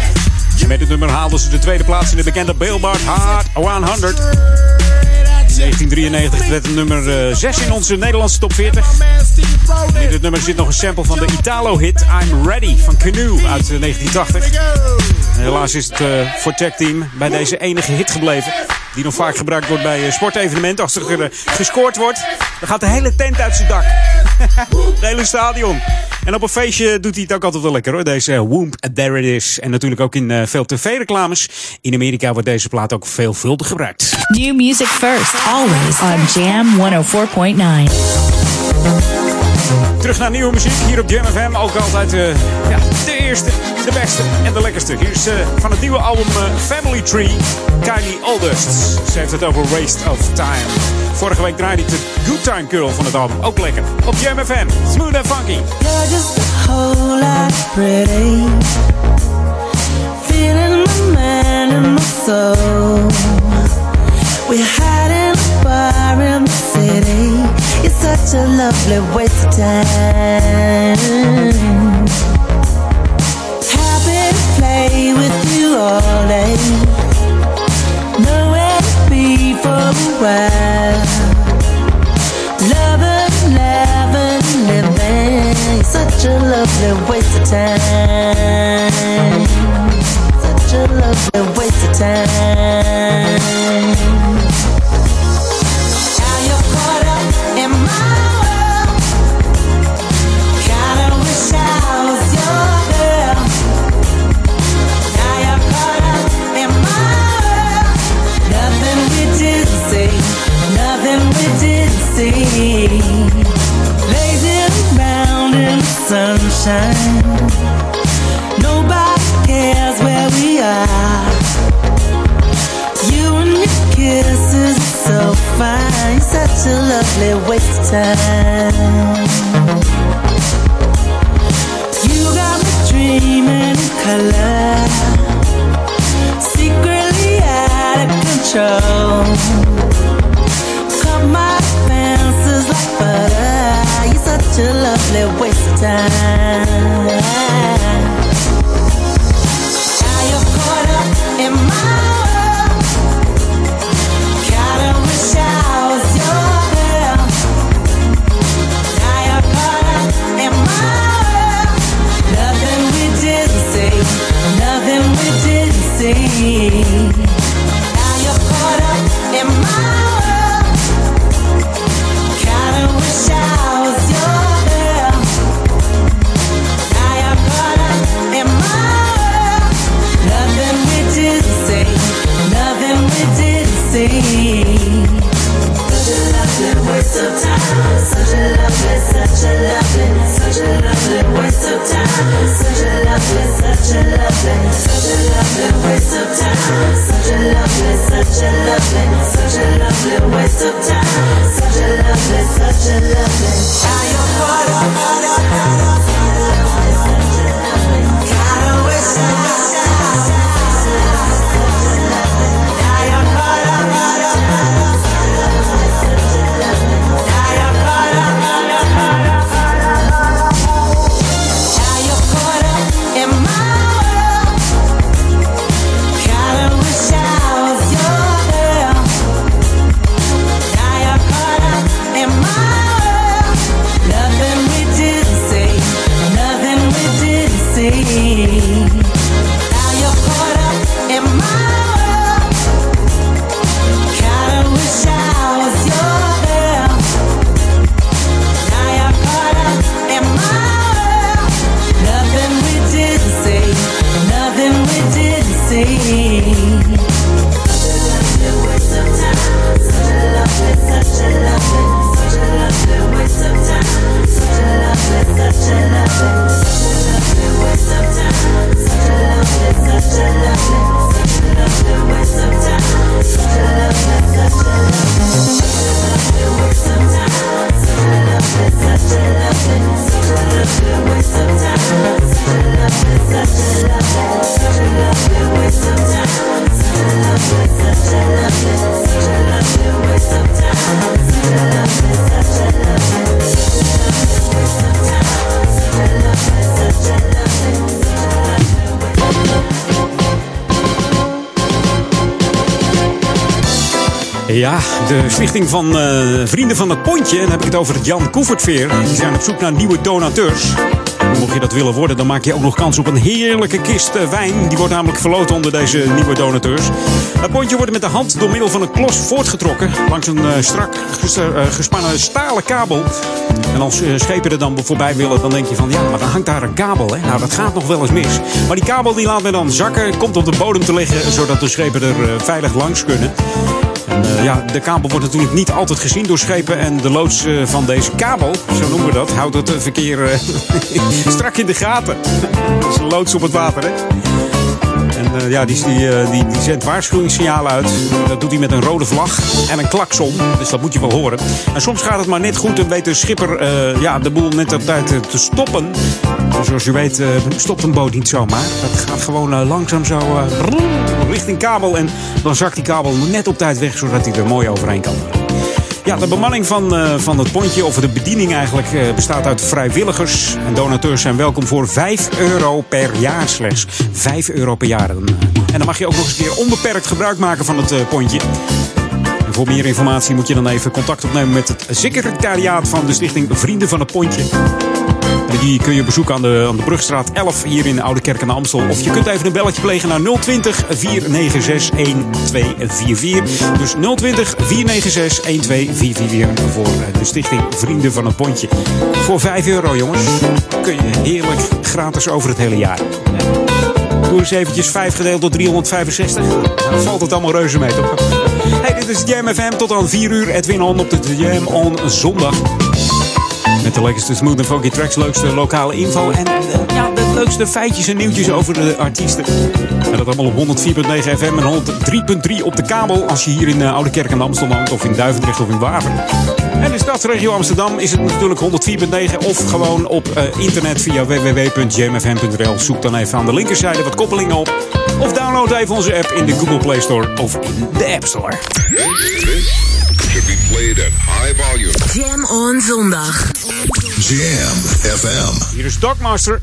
Met het nummer haalden ze de tweede plaats in de bekende Billboard Hot 100. In 1993 werd het nummer 6 in onze Nederlandse top 40. In dit nummer zit nog een sample van de Italo-hit I'm Ready van Canoe uit eh, 1980. En helaas is het eh, voor Tag Team bij deze enige hit gebleven. Die nog vaak gebruikt wordt bij eh, sportevenementen. Als er eh, gescoord wordt, dan gaat de hele tent uit zijn dak. Het hele stadion. En op een feestje doet hij het ook altijd wel lekker hoor. Deze Whoop, There It Is. En natuurlijk ook in eh, veel tv-reclames. In Amerika wordt deze plaat ook veelvuldig gebruikt. New music first, always on Jam 104.9. Terug naar nieuwe muziek hier op Jam FM. Ook altijd eh, ja, de eerste, de beste en de lekkerste. Hier is eh, van het nieuwe album eh, Family Tree, Kylie Oldest. Ze heeft het over Waste of Time. Vorige week draaide ik de Good Time Girl van het album. Ook lekker. Op Jam FM. Smooth and funky. You're just a whole lot pretty. Feeling my man in my soul. We're hiding a bar in the city. You're such a lovely waste of time. always nowhere to be for a while. Loving, and living, such a lovely waste of time. Such a lovely waste of time. Sunshine. Nobody cares where we are. You and your kisses are so fine. Such a lovely waste of time. You got me dreaming in color. 在。Such a lovely, such a lovely, such a lovely waste of time. Such a lovely, such a lovely. De stichting van eh, Vrienden van het Pontje, dan heb ik het over het Jan Koevertveer. Die zijn op zoek naar nieuwe donateurs. Mocht je dat willen worden, dan maak je ook nog kans op een heerlijke kist eh, wijn. Die wordt namelijk verloot onder deze nieuwe donateurs. Het pontje wordt met de hand door middel van een klos voortgetrokken. Langs een eh, strak ges- gespannen stalen kabel. En als schepen er dan voorbij willen, dan denk je van... ja, maar dan hangt daar een kabel, hè. Nou, dat gaat nog wel eens mis. Maar die kabel die laat men dan zakken, komt op de bodem te liggen... zodat de schepen er veilig langs kunnen. Ja, de kabel wordt natuurlijk niet altijd gezien door schepen. En de loods eh, van deze kabel, zo noemen we dat, houdt het eh, verkeer eh, strak in de gaten. dat is een loods op het water, hè? Eh, ja, die, die, eh, die, die zendt waarschuwingssignalen uit. Dat doet hij met een rode vlag en een klakson. Dus dat moet je wel horen. En soms gaat het maar net goed en weet de schipper eh, ja, de boel net op tijd te stoppen. En zoals je weet stopt een boot niet zomaar. Dat gaat gewoon langzaam zo richting kabel. En dan zakt die kabel net op tijd weg, zodat hij er mooi overheen kan. Ja, de bemanning van, eh, van het pontje, of de bediening eigenlijk, eh, bestaat uit vrijwilligers. En donateurs zijn welkom voor 5 euro per jaar slechts. 5 euro per jaar. Eh, En dan mag je ook nog eens een keer onbeperkt gebruik maken van het pontje. En voor meer informatie moet je dan even contact opnemen met het secretariaat van de stichting Vrienden van het Pontje. Die kun je bezoeken aan de, aan de Brugstraat 11 hier in de Oude Kerk aan Amstel. Of je kunt even een belletje plegen naar 020 496 1244. Dus 020 496 1244 voor eh, de stichting Vrienden van het Pontje. Voor 5 euro jongens kun je heerlijk gratis over het hele jaar. Doe eens eventjes 5 gedeeld door 365. Dan valt het allemaal reuze mee, toch? Hey, dit is Jam FM tot aan 4 uur. Edwin On op de Jam On zondag. Met de lekkerste smooth en funky tracks, leukste lokale info en eh, ja, de leukste feitjes en nieuwtjes over de artiesten. En dat allemaal op 104.9 FM en 103.3 op de kabel als je hier in uh, Oude Kerk aan Amsterdam woont of in Duivendrecht of in Waver. En in de stadsregio Amsterdam is het natuurlijk 104.9 of gewoon op uh, internet via www.jamfm.nl. Zoek dan even aan de linkerzijde wat koppelingen op. Of download even onze app in de Google Play Store of in de App Store. Should be played at high volume. Jam on zondag. Jam FM. Hier is Dogmaster.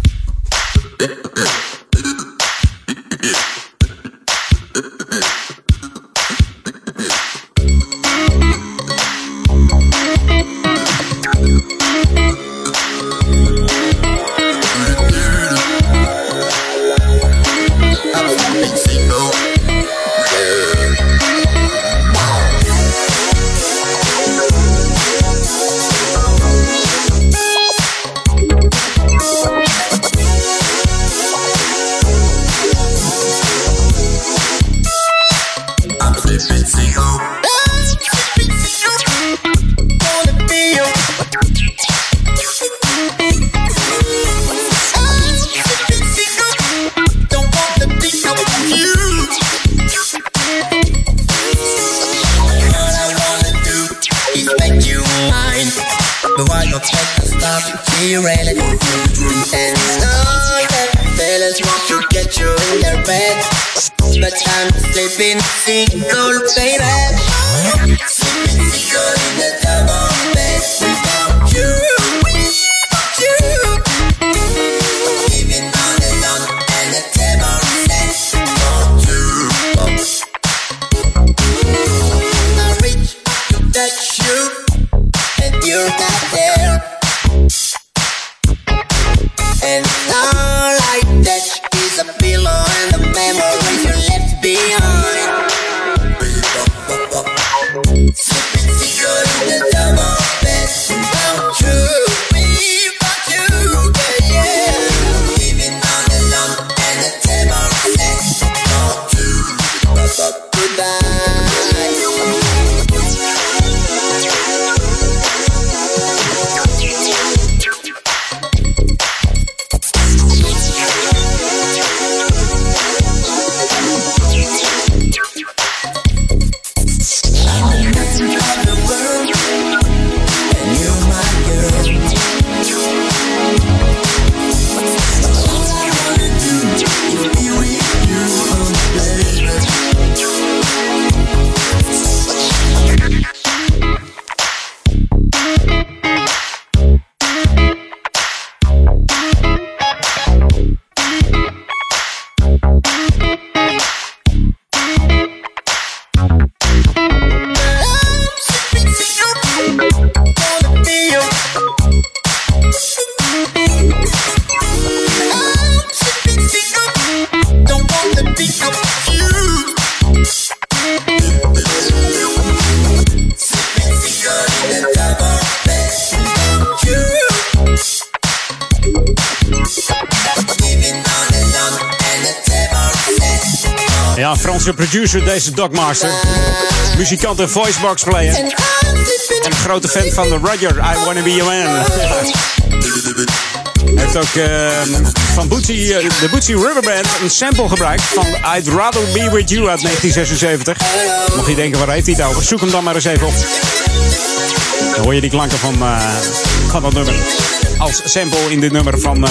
Producer, deze Dogmaster. Muzikant en voicebox player. En een grote fan van Roger, I Wanna Be Your Man. Heeft ook eh, van Bootsy, eh, de Bootsy River Band een sample gebruikt van I'd Rather Be With You uit 1976. Mocht je denken, waar heeft hij het over? Zoek hem dan maar eens even op. Dan hoor je die klanken van, eh, van dat nummer. Als sample in dit nummer van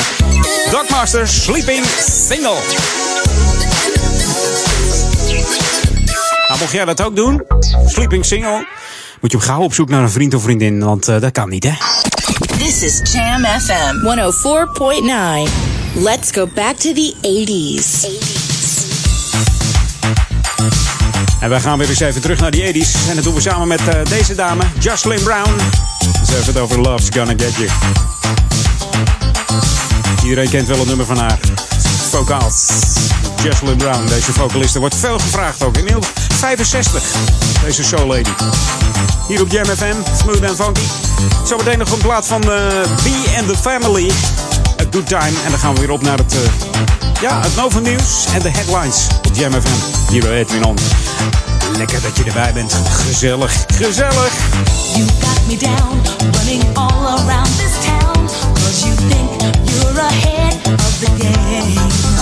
Dogmaster Sleeping Single. Nou, mocht jij dat ook doen, Sleeping Single, moet je hem gauw op zoek naar een vriend of vriendin, want eh, dat kan niet, hè? This is Jam FM 104.9. Let's go back to the 80s. En wij gaan weer eens even terug naar die 80s. En dat doen we samen met eh, deze dame, Jocelyn Brown. Ze heeft het over Love's Gonna Get You. Iedereen kent wel het nummer van haar. Vocals. Jocelyn Brown, deze vocaliste, wordt veel gevraagd ook. Inmiddels 65, deze show lady. Hier op Jam FM, smooth en funky. Zometeen nog een plaat van uh, and the Family. A Good Time. En dan gaan we weer op naar het, uh, ja, het Nova Nieuws en de headlines op Jam FM. Hier bij Edwin On. Lekker dat je erbij bent. Gezellig, gezellig. You got me down, running all around this town. Cause you think you're ahead of the game.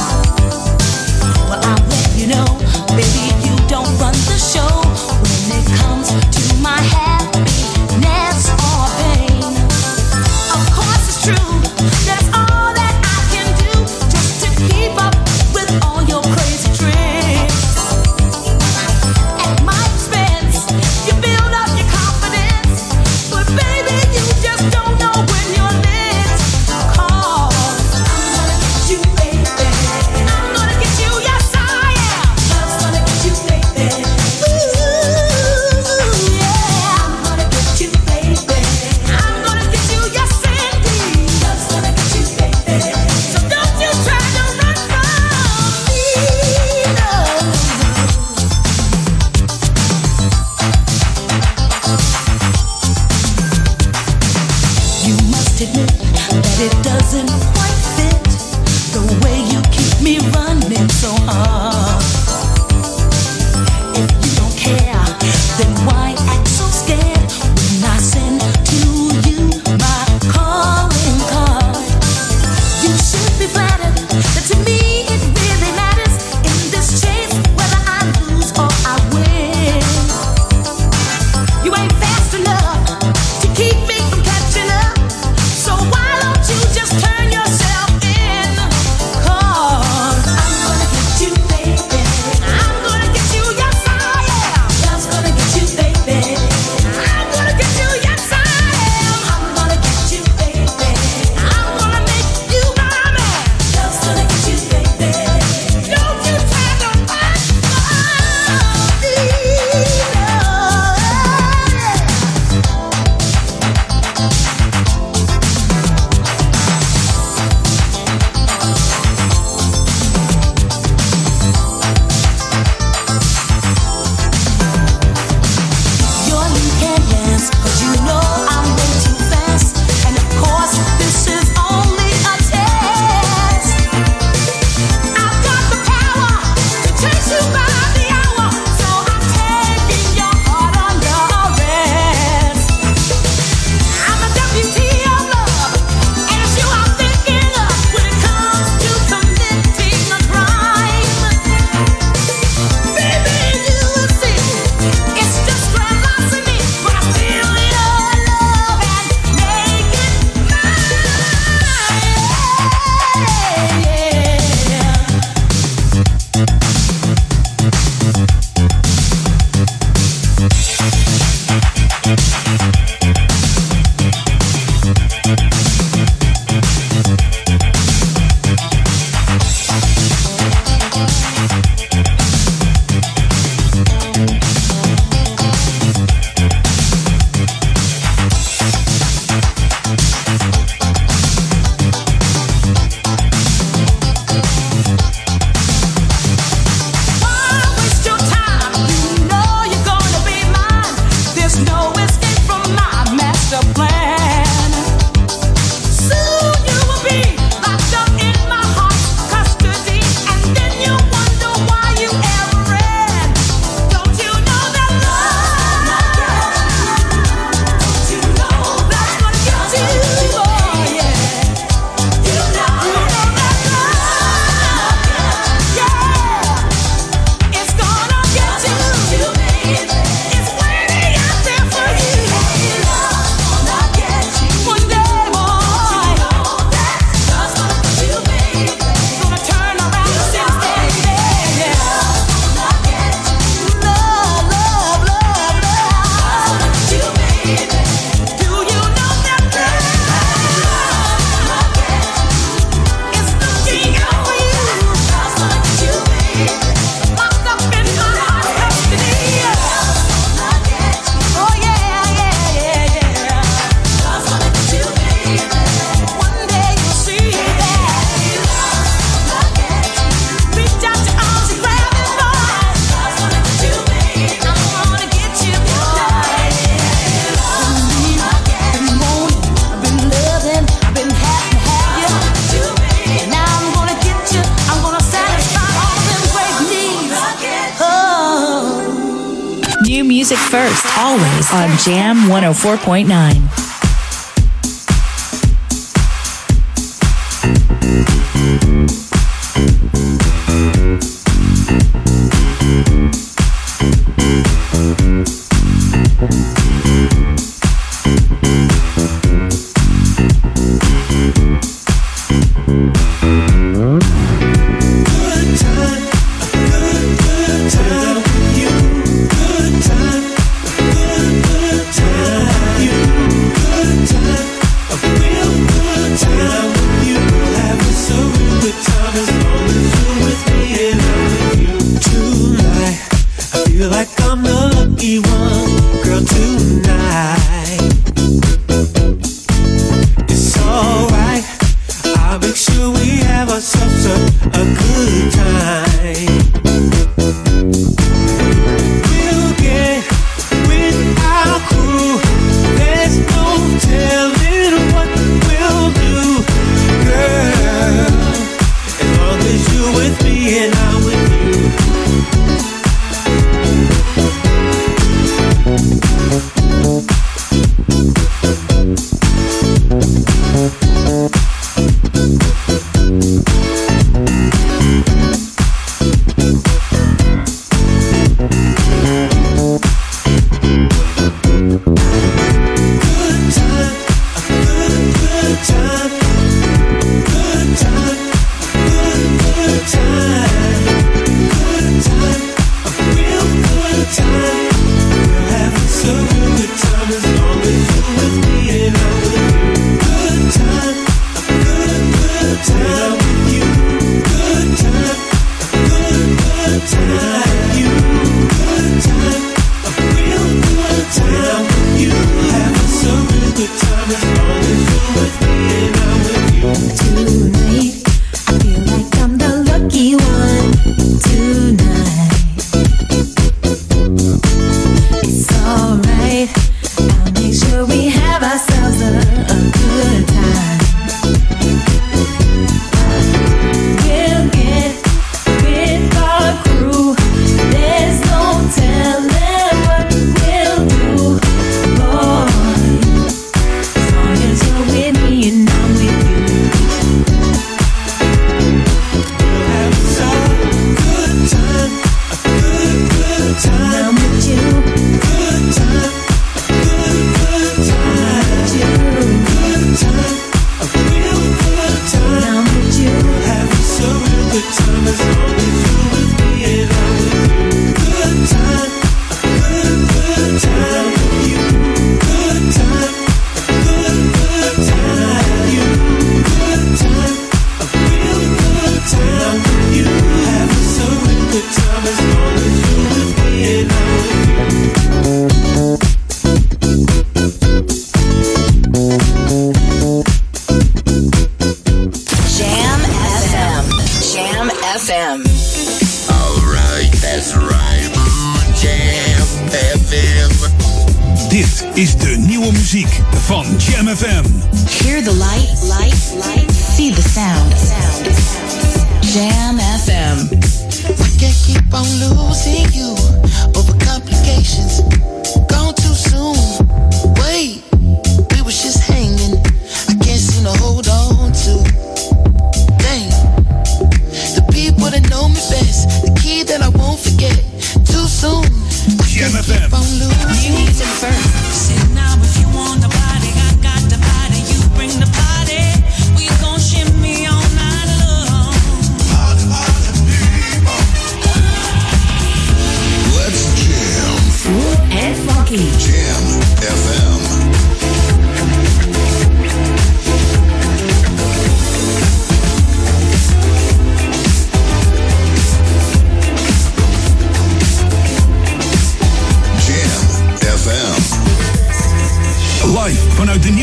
104.9.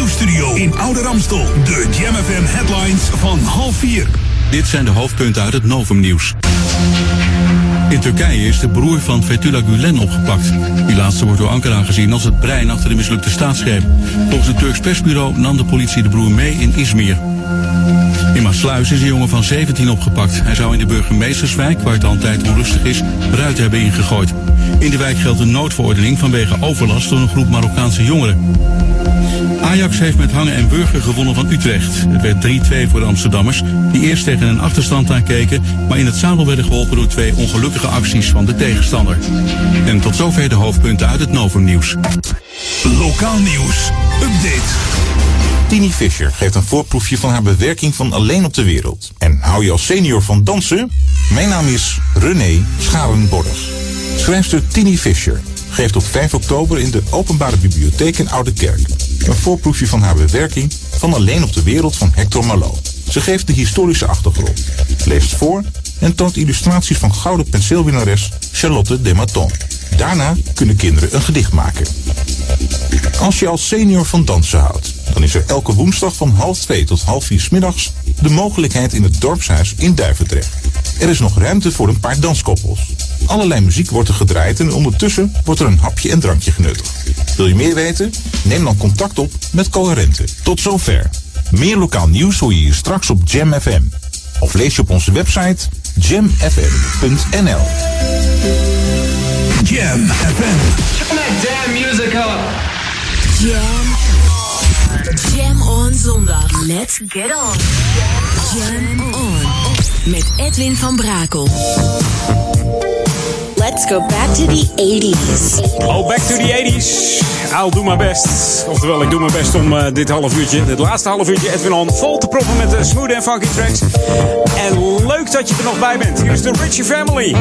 Jam 104.9. uit het Novumnieuws. In Turkije is de broer van Fethullah Gulen opgepakt. Die laatste wordt door Ankara gezien als het brein achter de mislukte staatsgreep. Volgens het Turks persbureau nam de politie de broer mee in Izmir. In Maasluis is een jongen van 17 opgepakt. Hij zou in de burgemeesterswijk, waar het al een tijd onrustig is, ruiten hebben ingegooid. In de wijk geldt een noodverordening vanwege overlast door een groep Marokkaanse jongeren. Ajax heeft met hangen en burger gewonnen van Utrecht. Het werd 3-2 voor de Amsterdammers, die eerst tegen een achterstand aankeken, maar in het zadel werden geholpen door twee ongelukkige acties van de tegenstander. En tot zover de hoofdpunten uit het Novum nieuws. Lokaal nieuws. Update. Tini Fischer geeft een voorproefje van haar bewerking van Alleen op de Wereld. En hou je als senior van dansen? Mijn naam is René Scharenborg. Schrijfster Tini Fischer geeft op 5 oktober in de Openbare Bibliotheek in Oude Kerk een voorproefje van haar bewerking van Alleen op de Wereld van Hector Malot. Ze geeft de historische achtergrond, leest voor en toont illustraties van gouden penseelwinnares Charlotte Dematon. Daarna kunnen kinderen een gedicht maken. Als je als senior van dansen houdt, dan is er elke woensdag van half twee tot half vier 's middags de mogelijkheid in het dorpshuis in Duivendrecht. Er is nog ruimte voor een paar danskoppels. Allerlei muziek wordt er gedraaid en ondertussen wordt er een hapje en drankje genuttigd. Wil je meer weten? Neem dan contact op met Coherente. Tot zover. Meer lokaal nieuws hoor je hier straks op Jam FM. Of lees je op onze website jamfm.nl. Jam FM. Turn that damn music up. Jam. Jam on zondag. Let's get on. Jam on. Met Edwin van Brakel. Let's go back to the 80s. Oh, back to the 80s. I'll do my best. Oftewel, ik doe mijn best om eh, dit half uurtje, dit laatste half uurtje, Edwin On, vol te proppen met de smooth en funky tracks. En leuk dat je er nog bij bent. Hier is de Richie Family.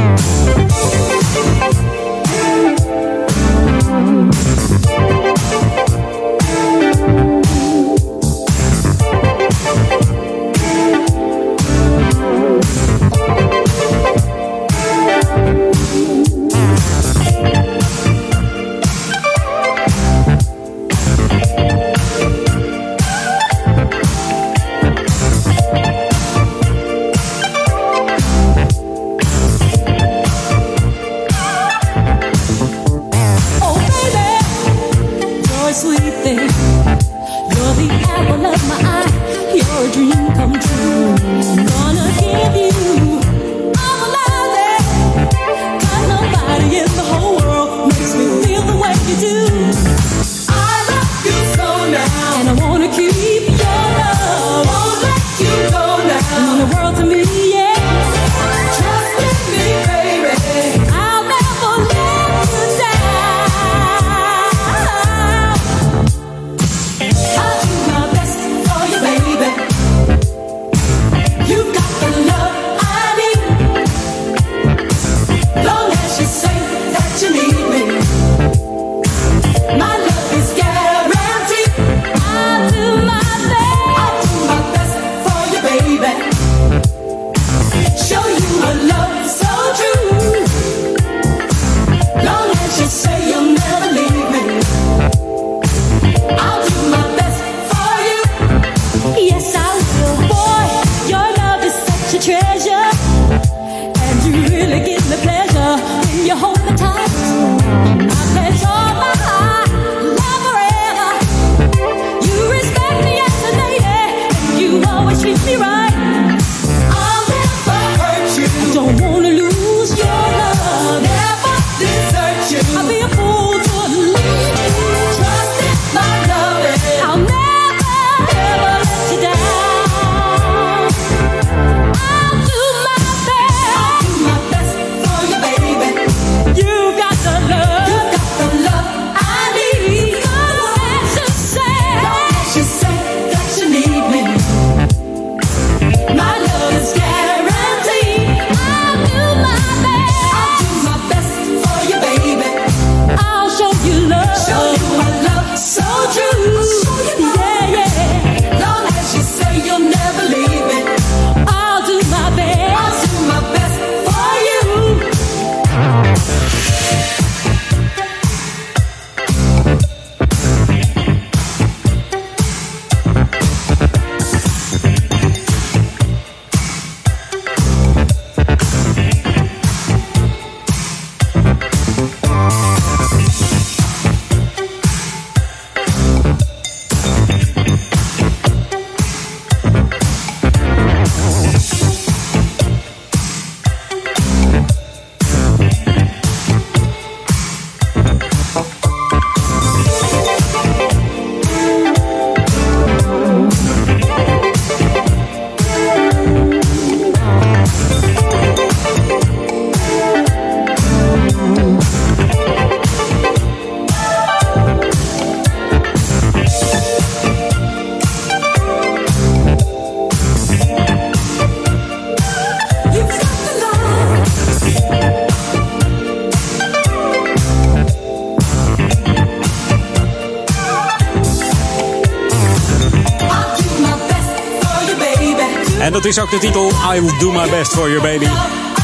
Is ook de titel I Will Do My Best For Your Baby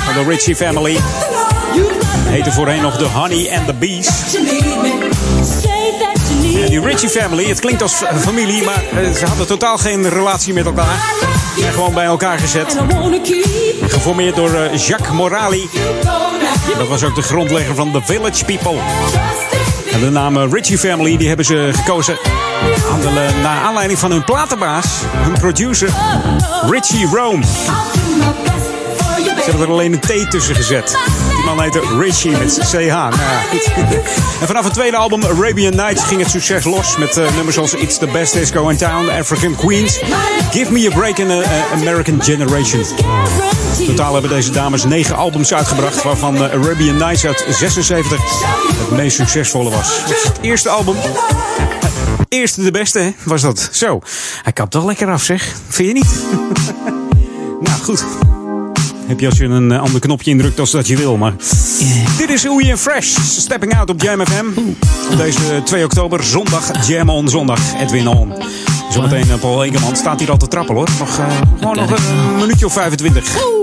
van de Richie Family. Heette voorheen nog de Honey and the Bees. En die Richie Family, het klinkt als familie, maar eh, ze hadden totaal geen relatie met elkaar. Ze zijn gewoon bij elkaar gezet. Geformeerd door eh, Jacques Morali. Dat was ook de grondlegger van The Village People. En de naam Richie Family die hebben ze gekozen aan de, naar aanleiding van hun platenbaas, hun producer, Richie Rome. Ze hebben er alleen een T tussen gezet. Die man heette Richie met CH. Nou, en vanaf het tweede album Arabian Nights ging het succes los met uh, nummers als It's the Best Disco in Town, African Queens, Give Me a Break in a, American Generation. Totaal hebben deze dames negen albums uitgebracht, waarvan Arabian Nights uit 76 het meest succesvolle was. Het eerste album. Eerste de beste, hè, was dat. Zo, hij kapt toch lekker af, zeg. Vind je niet? nou, goed heb je als je een uh, ander knopje indrukt als dat je wil. Maar dit is Oei en Fresh, stepping out op Jam FM. Deze 2 oktober, zondag, Jam on zondag, Edwin on. Zometeen uh, Paul Egerman staat hier al te trappelen hoor. Nog, uh, gewoon nog een minuutje of 25.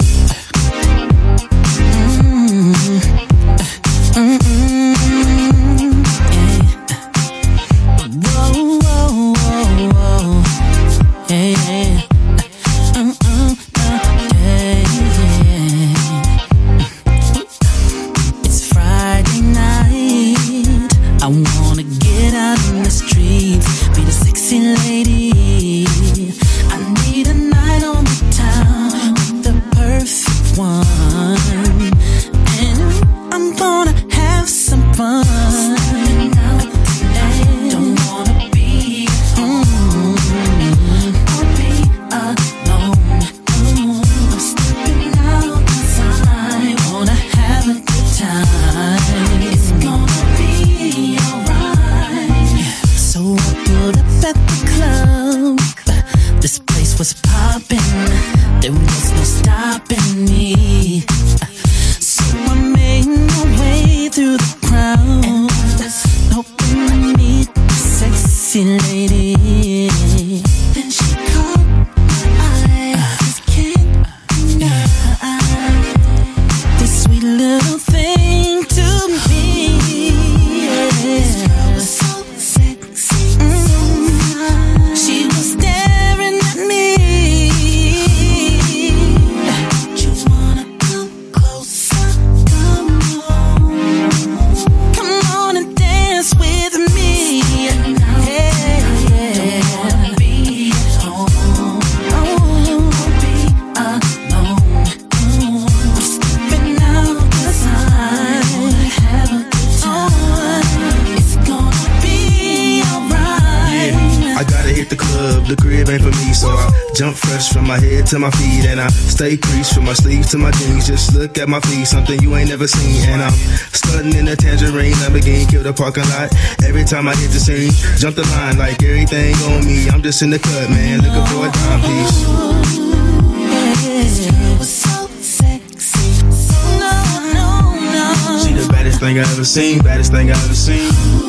Stay creased from my sleeves to my jeans. Just look at my feet, something you ain't never seen. And I'm stunting in a tangerine, Lamborghini, kill the parking lot. Every time I hit the scene, jump the line like everything on me. I'm just in the cut, man, looking for a dime piece. She the baddest thing I ever seen, baddest thing I ever seen.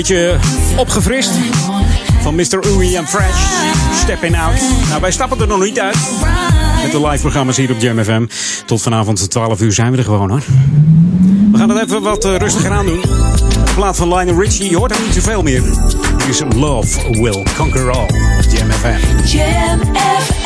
Beetje opgefrist. Van Mr. Uwe en Fresh. Stepping Out. Nou, wij stappen er nog niet uit. Met de live programma's hier op Jam FM. Tot vanavond 12 uur zijn we er gewoon hoor. We gaan het even wat uh, rustiger aan doen. De plaat van Lionel Richie, je hoort er niet zoveel meer. Dit is Love Will Conquer All. Jam FM. Jam FM.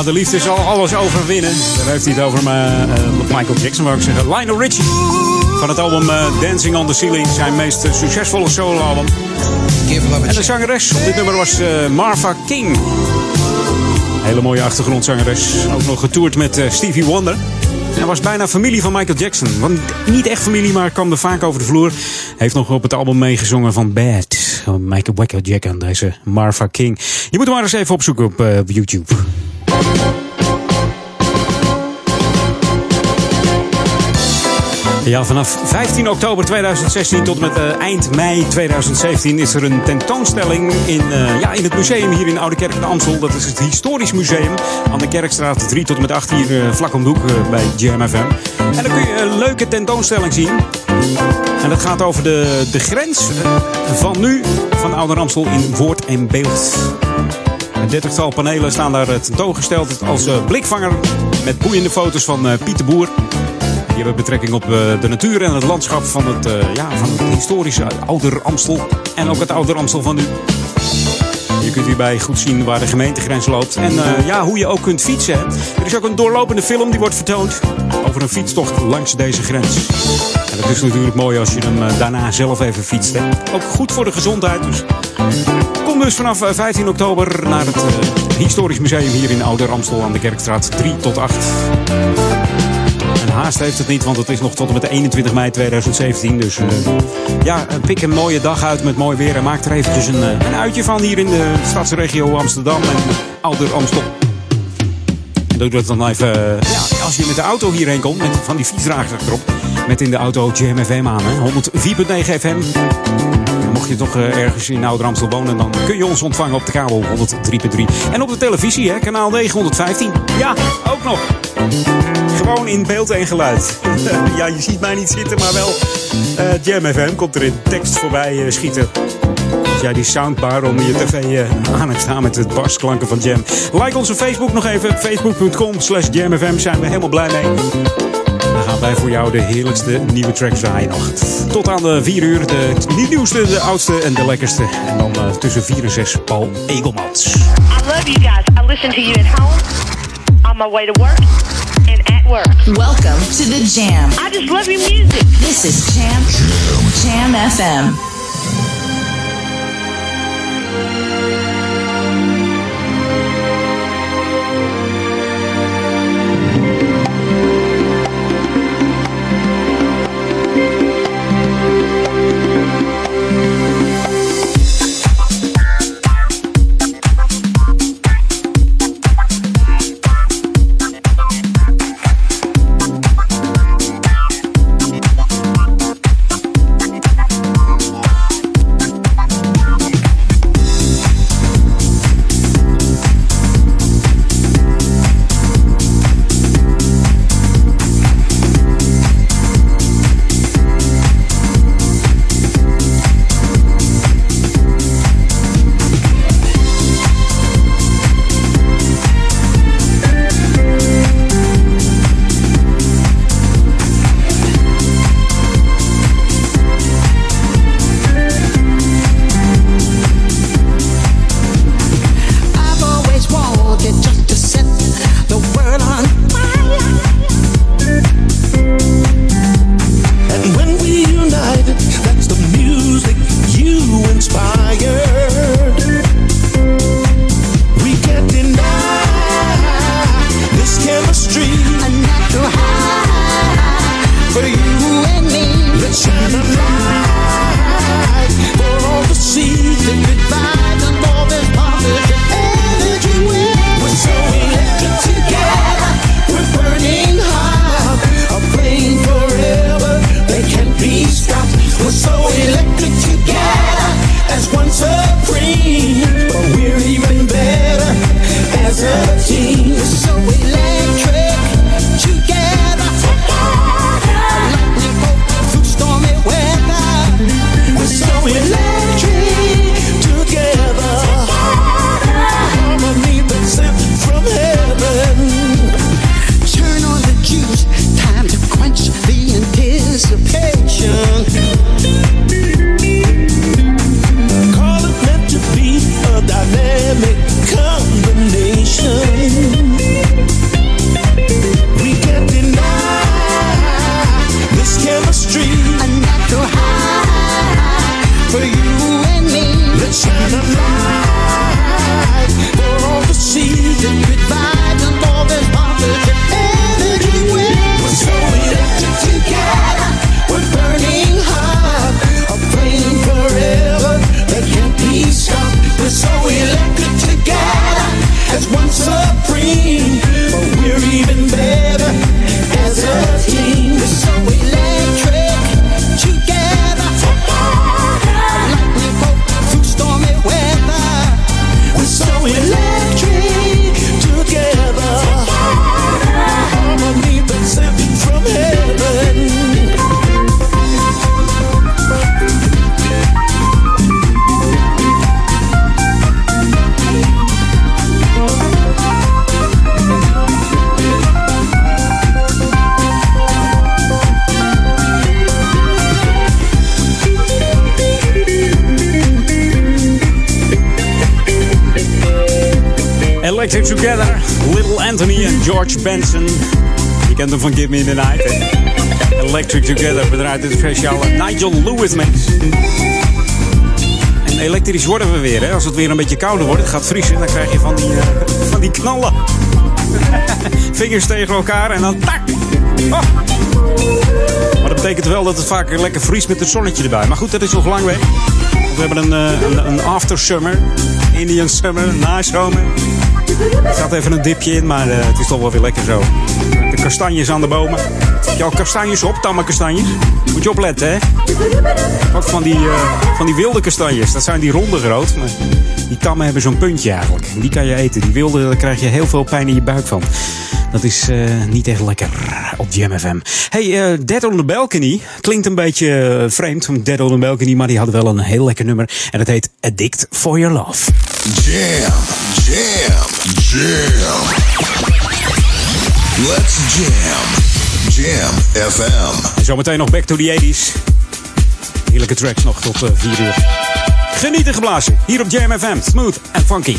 Ja, de liefde zal alles overwinnen. Daar heeft hij het over maar, eh, Michael Jackson, wou ik zeggen. Lionel Richie. Van het album eh, Dancing on the Ceiling. Zijn meest eh, succesvolle soloalbum. En de zangeres op dit nummer was eh, Martha King. Hele mooie achtergrondzangeres. Ook nog getoerd met eh, Stevie Wonder. En was bijna familie van Michael Jackson. Want niet echt familie, maar kwam er vaak over de vloer. Heeft nog op het album meegezongen van Bad. Michael Michael Jackson, deze Martha King. Je moet hem maar eens even opzoeken op eh, YouTube. Ja, vanaf 15 oktober 2016 tot met eh, eind mei 2017 is er een tentoonstelling in, eh, ja, in het museum hier in Oude Kerk de Amstel. Dat is het Historisch Museum aan de Kerkstraat 3 tot en met 8 hier eh, vlak om bij GMFM. En dan kun je een leuke tentoonstelling zien. En dat gaat over de, de grens van nu van Oude Amstel in woord en beeld. Een dertigtal panelen staan daar tentoongesteld als blikvanger met boeiende foto's van Pieter Boer. Die hebben betrekking op eh, de natuur en het landschap van het, eh, ja, van het historische Ouder Amstel. En ook het Ouder Amstel van nu. Je kunt hierbij goed zien waar de gemeentegrens loopt. En eh, ja, hoe je ook kunt fietsen. Er is ook een doorlopende film die wordt vertoond over een fietstocht langs deze grens. En dat is natuurlijk mooi als je hem daarna zelf even fietst. Hè. Ook goed voor de gezondheid. Dus Kom dus vanaf eh, 15 oktober naar het Historisch Museum hier in Ouder Amstel aan de Kerkstraat 3 tot 8. En haast heeft het niet, want het is nog tot en met 21 mei 2017. Dus eh, ja, pik een mooie dag uit met mooi weer. En maak er eventjes een, eh, een uitje van hier in de stadsregio Amsterdam en Ouder Amstel. En doe dat dan even, eh, ja, als je met de auto hierheen komt, met van die fietsdragers achterop. Met in de auto GMFM aan, hè. 104.9 FM. Mocht je toch ergens in Ouder Amstel wonen, dan kun je ons ontvangen op de kabel 103.3. En op de televisie, hè, kanaal 915. Ja, ook nog. Gewoon in beeld en geluid. ja, je ziet mij niet zitten, maar wel eh Jam FM komt er in tekst voorbij eh, schieten. Als jij die soundbar onder je tv eh, aan hebt staan met het basklanken van Jam. Like onze Facebook nog even. Facebook.com slash jamfm zijn we helemaal blij mee. Dan gaan wij voor jou de heerlijkste nieuwe tracks draaien nog. Tot aan de 4 uur. De nieuwste, de oudste en de lekkerste. En dan tussen 4 en 6 Paul Egelmans. I love you guys. I listen to you at home, on my way to work, and at work. Welcome to the Jam. I just love your music. This is Jam Jam FM. George Benson. Je kent hem van Give Me in the Night. Electric Together bedraait dit speciale Nigel Lewis mix. En elektrisch worden we weer, hè? Als het weer een beetje kouder wordt, het gaat vriezen, dan krijg je van die, eh, van die knallen. Vingers tegen elkaar en dan tak! Oh. Maar dat betekent wel dat het vaak lekker vriest met het zonnetje erbij. Maar goed, dat is nog lang weg. We hebben een, eh, een, een after summer, Indian summer, nazomer. Er gaat even een dipje in, maar eh, het is toch wel weer lekker zo. De kastanjes aan de bomen. Heb je al kastanjes op, tamme kastanjes? Moet je opletten, hè? Ook van die, eh, van die wilde kastanjes. Dat zijn die ronde groot. Maar die tammen hebben zo'n puntje eigenlijk. En Die kan je eten. Die wilde, daar krijg je heel veel pijn in je buik van. Dat is eh, niet echt lekker op Jam FM. Hey, eh, Dead on the Balcony. Klinkt een beetje vreemd, Dead on the Balcony. Maar die hadden wel een heel lekker nummer. En dat heet Addict for Your Love. Jam, jam, jam. Let's jam. Jam FM. En zometeen nog back to the 80s. Heerlijke tracks nog tot 4 uur. Genieten geblazen. Hier op Jam FM. Smooth en funky.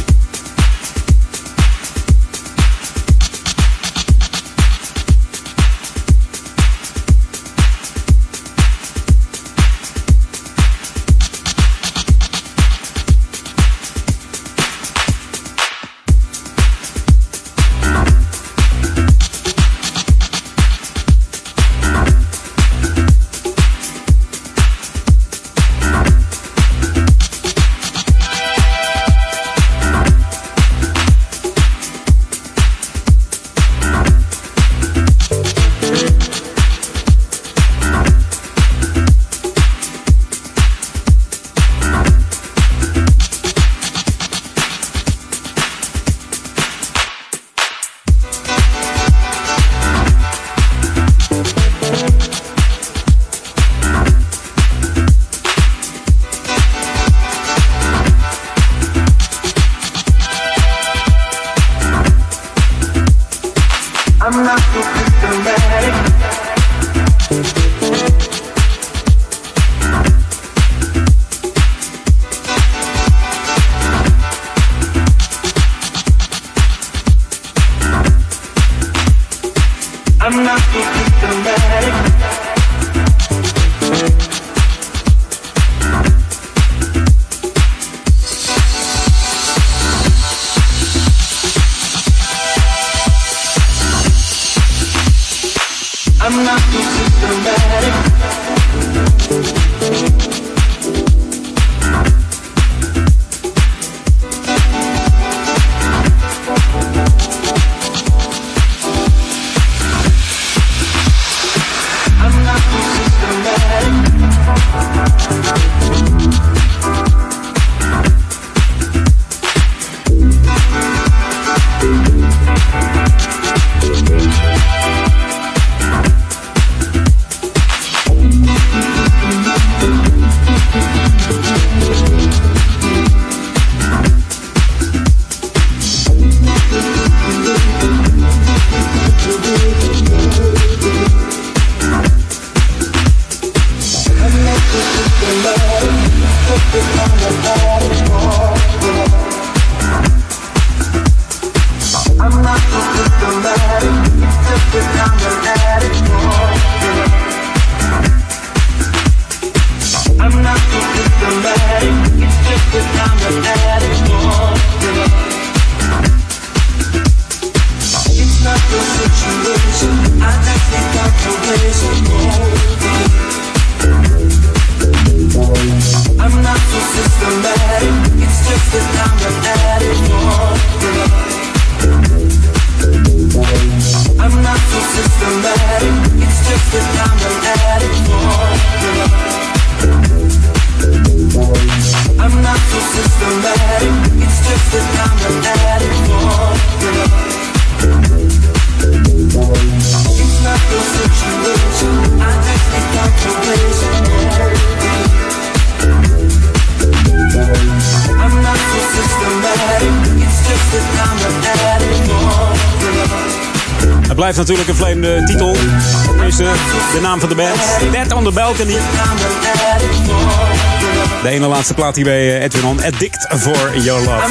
Plaat hier bij eh, Edwin On. Addict for Your Love.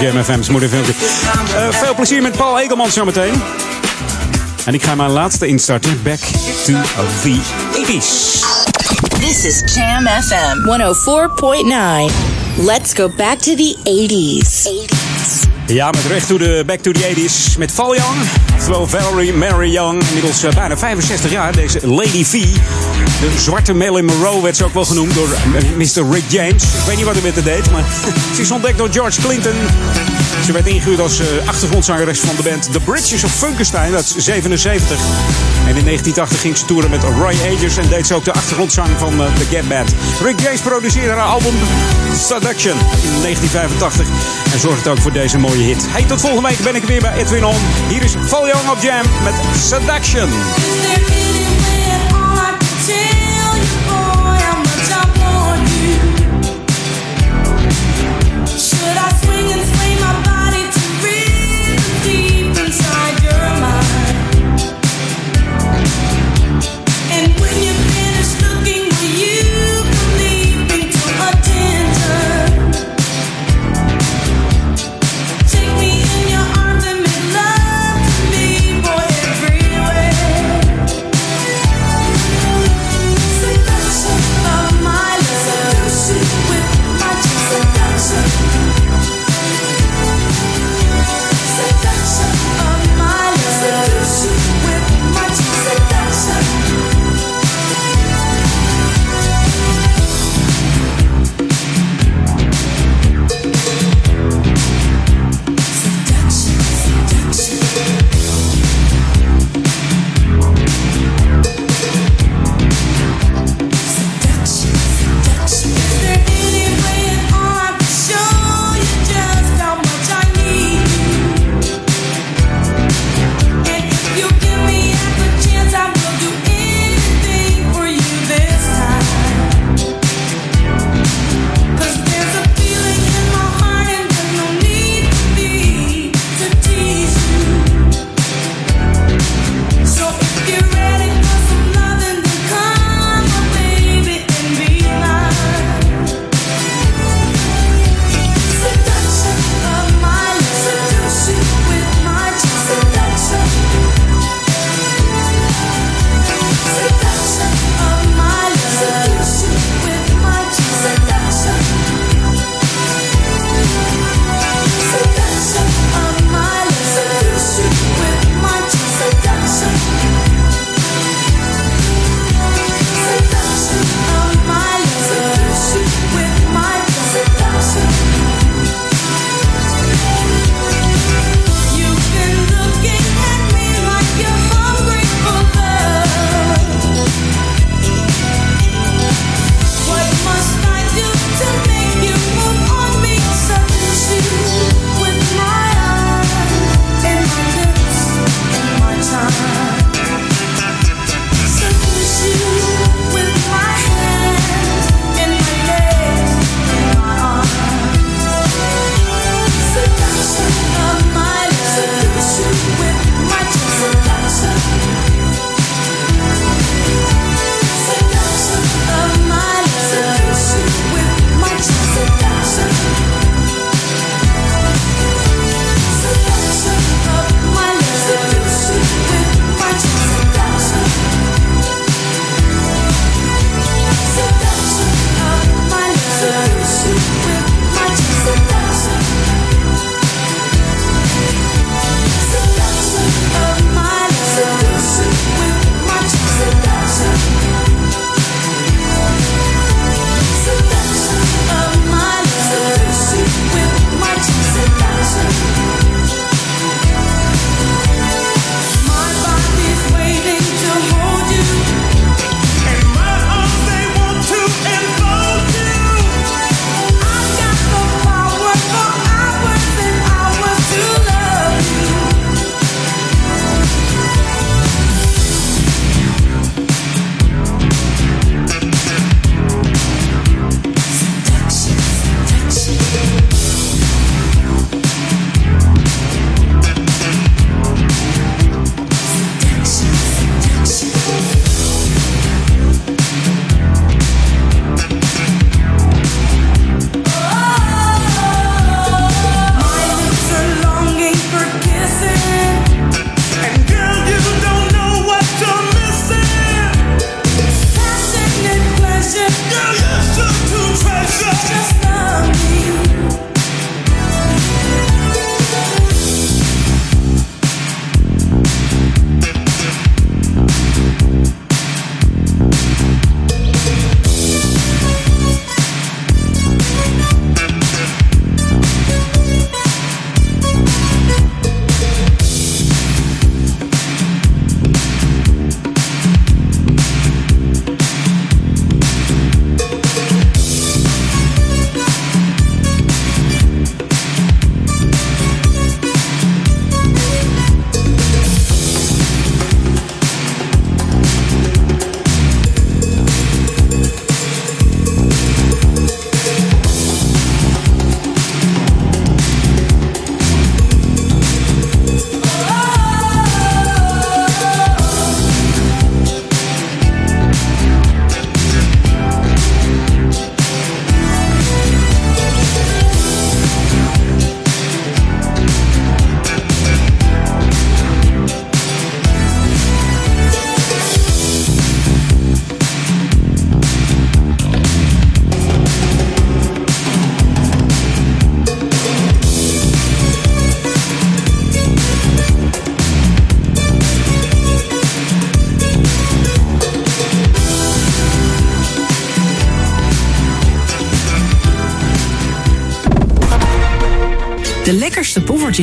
Jam FM's moederfilmpje. Uh, veel plezier met Paul Egelman zometeen. En ik ga mijn laatste instarten. Back to the 80s. This is Jam FM 104.9. Let's go back to the 80s. 80s. Ja, met recht to the back to the 80s. Met Val Young. Oftewel Valerie Mary Young. Inmiddels uh, bijna 65 jaar. Deze Lady V. De zwarte Marilyn Monroe werd ze ook wel genoemd door eh, Mr. Rick James. Ik weet niet wat hij met haar deed, maar ze is ontdekt door George Clinton. Ze werd ingehuurd als uh, achtergrondzangeres van de band The Bridges of Funkenstein. Dat is 77. En in 1980 ging ze toeren met Roy Ayers en deed ze ook de achtergrondzang van uh, The Get Band. Rick James produceerde haar album Seduction in 1985 en zorgde ook voor deze mooie hit. Hey, tot volgende week ben ik weer bij Edwin On. Hier is Val Young op Jam met Seduction.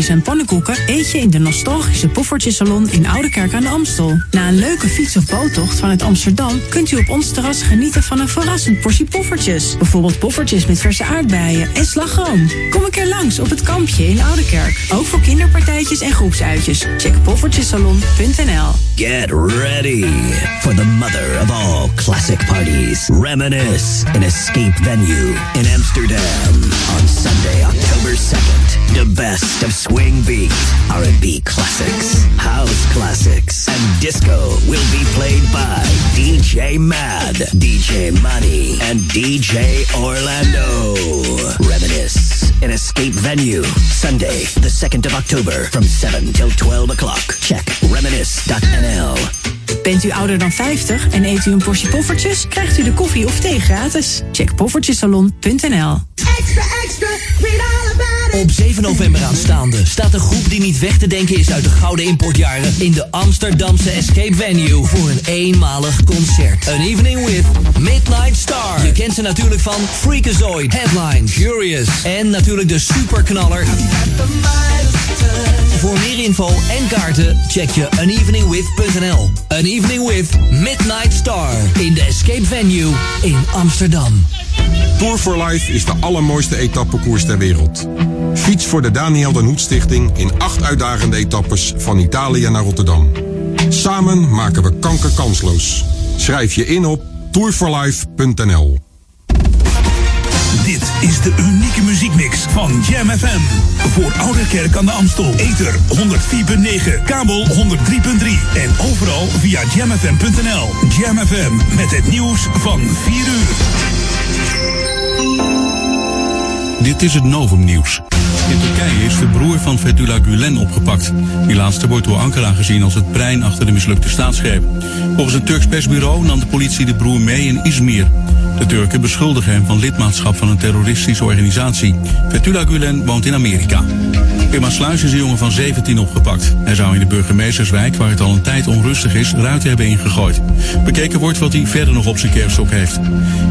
En pannenkoeken eet je in de nostalgische Poffertjesalon in Oude Kerk aan de Amstel. Na een leuke fiets- of boottocht vanuit Amsterdam kunt u op ons terras genieten van een verrassend portie poffertjes. Bijvoorbeeld poffertjes met verse aardbeien en slagroom. Kom een keer langs op het kampje in Oude Kerk. Ook voor kinderpartijtjes en groepsuitjes. Check poffertjesalon.nl. Get ready for the mother of all classic parties. Reminisce, an escape venue in Amsterdam on Sunday, October 2nd. The best of swing beat, R&B classics, house classics, and disco will be played by DJ Mad, DJ Money, and DJ Orlando. Reminisce, an escape venue, Sunday, the 2nd of October from 7 till 12 o'clock. Check reminisce.nl. Bent u ouder dan 50 en eet u een portie poffertjes? Krijgt u de koffie of thee gratis? Check poffertjesalon.nl. Op 7 november aanstaande staat een groep die niet weg te denken is uit de gouden importjaren in de Amsterdamse Escape Venue voor een eenmalig concert. An evening with Midnight Star. Je kent ze natuurlijk van Freakazoid, Headline, Furious en natuurlijk de superknaller. Voor meer info en kaarten check je aneveningwith.nl. An Evening with Midnight Star in de Escape Venue in Amsterdam. Tour for Life is de allermooiste etappekoers ter wereld. Fiets voor de Daniel den Hoed Stichting in acht uitdagende etappes van Italië naar Rotterdam. Samen maken we kanker kansloos. Schrijf je in op tourforlife.nl. Dit is de unieke muziekmix van Jam FM. Voor Oude Kerk aan de Amstel. Ether 104.9, kabel 103.3 en overal via jamfm.nl. Jam FM met het nieuws van 4 uur. Dit is het Novum Nieuws. In Turkije is de broer van Fethullah Gulen opgepakt. Die laatste wordt door Ankara gezien als het brein achter de mislukte staatsgreep. Volgens een Turks persbureau nam de politie de broer mee in Izmir. De Turken beschuldigen hem van lidmaatschap van een terroristische organisatie. Fethullah Gulen woont in Amerika. In Maasluis is een jongen van 17 opgepakt. Hij zou in de burgemeesterswijk, waar het al een tijd onrustig is, ruiten hebben ingegooid. Bekeken wordt wat hij verder nog op zijn kerfstok heeft.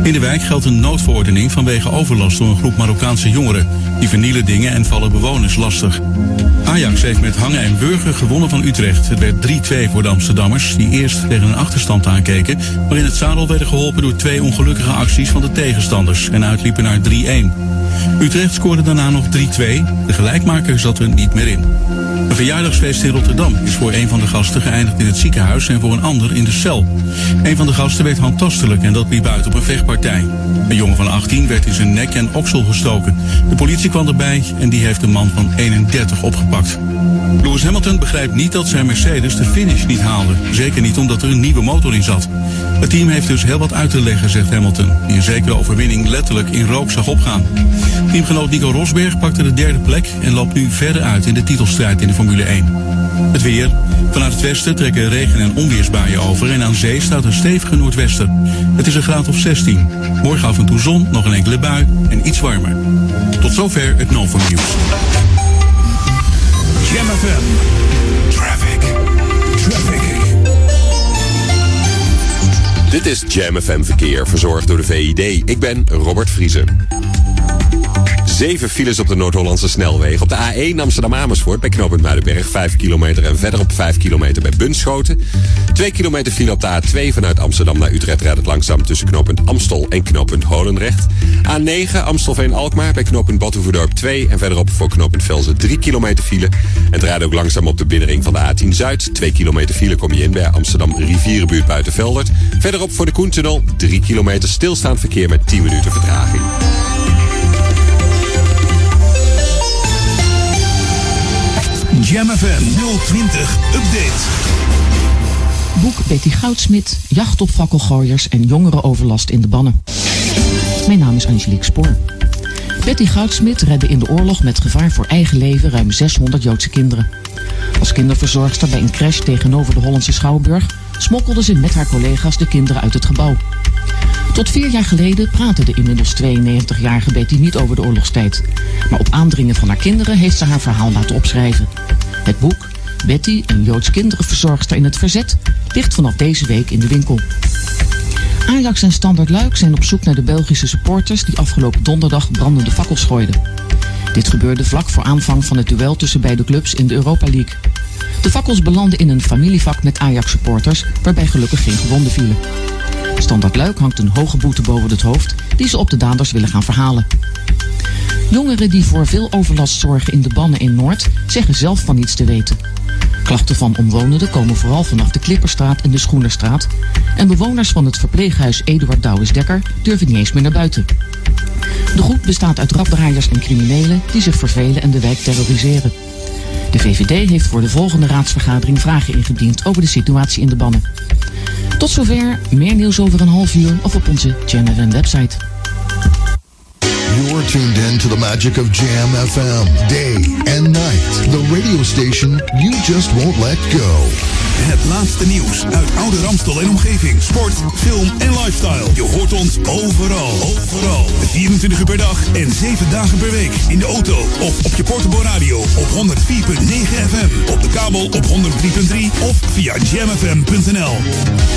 In de wijk geldt een noodverordening vanwege overlast door een groep Marokkaanse jongeren. Die vernielen dingen en vallen bewoners lastig. Ajax heeft met hangen en burger gewonnen van Utrecht. Het werd 3-2 voor de Amsterdammers, die eerst tegen een achterstand aankeken, maar in het zadel werden geholpen door twee ongelukkige acties van de tegenstanders en uitliepen naar 3-1. Utrecht scoorde daarna nog 3-2. De gelijkmaker zat er niet meer in. Een verjaardagsfeest in Rotterdam is voor een van de gasten geëindigd in het ziekenhuis en voor een ander in de cel. Een van de gasten werd handtastelijk en dat liep uit op een vechtpartij. Een jongen van 18 werd in zijn nek en oksel gestoken. De politie kwam erbij en die heeft een man van 31 opgepakt. Lewis Hamilton begrijpt niet dat zijn Mercedes de finish niet haalde. Zeker niet omdat er een nieuwe motor in zat. Het team heeft dus heel wat uit te leggen, zegt Hamilton, die een zekere overwinning letterlijk in rook zag opgaan. Teamgenoot Nico Rosberg pakte de derde plek en loopt nu verder uit in de titelstrijd in de Formule 1. Het weer. Vanuit het westen trekken regen- en onweersbuien over en aan zee staat een stevige noordwester. Het is een graad of 16. Morgen af en toe zon, nog een enkele bui en iets warmer. Tot zover het Novum Nieuws. Jam FM. Traffic. Traffic. Dit is Jam FM Verkeer, verzorgd door de VID. Ik ben Robert Vriezen. Zeven files op de Noord-Hollandse snelweg. Op de A1 Amsterdam-Amersfoort bij knooppunt Muidenberg 5 kilometer en verder op 5 kilometer bij Bunschoten. 2 kilometer file op de A2 vanuit Amsterdam naar Utrecht rijdt het langzaam tussen knooppunt Amstel en knooppunt Holendrecht. A9 Amstelveen-Alkmaar bij knooppunt Badhoevedorp 2 en verderop voor knooppunt Velzen 3 kilometer file. Het rijdt ook langzaam op de binnenring van de A10 Zuid. 2 kilometer file kom je in bij Amsterdam Rivierenbuurt buiten Veldert. Verderop voor de Koentunnel 3 kilometer stilstaand verkeer met 10 minuten vertraging. Jam FM 020 Update. Boek Betty Goudsmit, jacht op fakkelgooiers en jongerenoverlast in de bannen. Mijn naam is Angelique Spoor. Betty Goudsmit redde in de oorlog met gevaar voor eigen leven ruim 600 Joodse kinderen. Als kinderverzorgster bij een crash tegenover de Hollandse Schouwburg smokkelde ze met haar collega's de kinderen uit het gebouw. Tot vier jaar geleden praatte de inmiddels 92-jarige Betty niet over de oorlogstijd. Maar op aandringen van haar kinderen heeft ze haar verhaal laten opschrijven. Het boek, Betty, een Joods kinderenverzorgster in het verzet, ligt vanaf deze week in de winkel. Ajax en Standard Luik zijn op zoek naar de Belgische supporters die afgelopen donderdag brandende fakkels gooiden. Dit gebeurde vlak voor aanvang van het duel tussen beide clubs in de Europa League. De fakkels belanden in een familievak met Ajax-supporters, waarbij gelukkig geen gewonden vielen. Standaard Luik hangt een hoge boete boven het hoofd die ze op de daders willen gaan verhalen. Jongeren die voor veel overlast zorgen in de bannen in Noord zeggen zelf van niets te weten. Klachten van omwonenden komen vooral vanaf de Klipperstraat en de Schoenerstraat. En bewoners van het verpleeghuis Eduard Douwes-Dekker durven niet eens meer naar buiten. De groep bestaat uit raddraaiers en criminelen die zich vervelen en de wijk terroriseren. De VVD heeft voor de volgende raadsvergadering vragen ingediend over de situatie in de bannen. Tot zover, meer nieuws over een half uur of op onze Jam website. Tuned in to the magic of Jam FM, day and night. The radio station you just won't let go. Het laatste nieuws uit oude Ramstel en omgeving. Sport, film en lifestyle. Je hoort ons overal. Overal. 24 uur per dag en 7 dagen per week. In de auto of op je portable radio op 104.9 FM. Op de kabel op 103.3 of via jamfm.nl.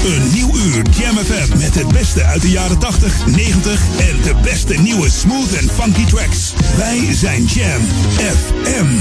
Een nieuw uur Jam FM met het beste uit de jaren 80, 90 en de beste nieuwe smooth en funky tracks. Wij zijn Jam FM.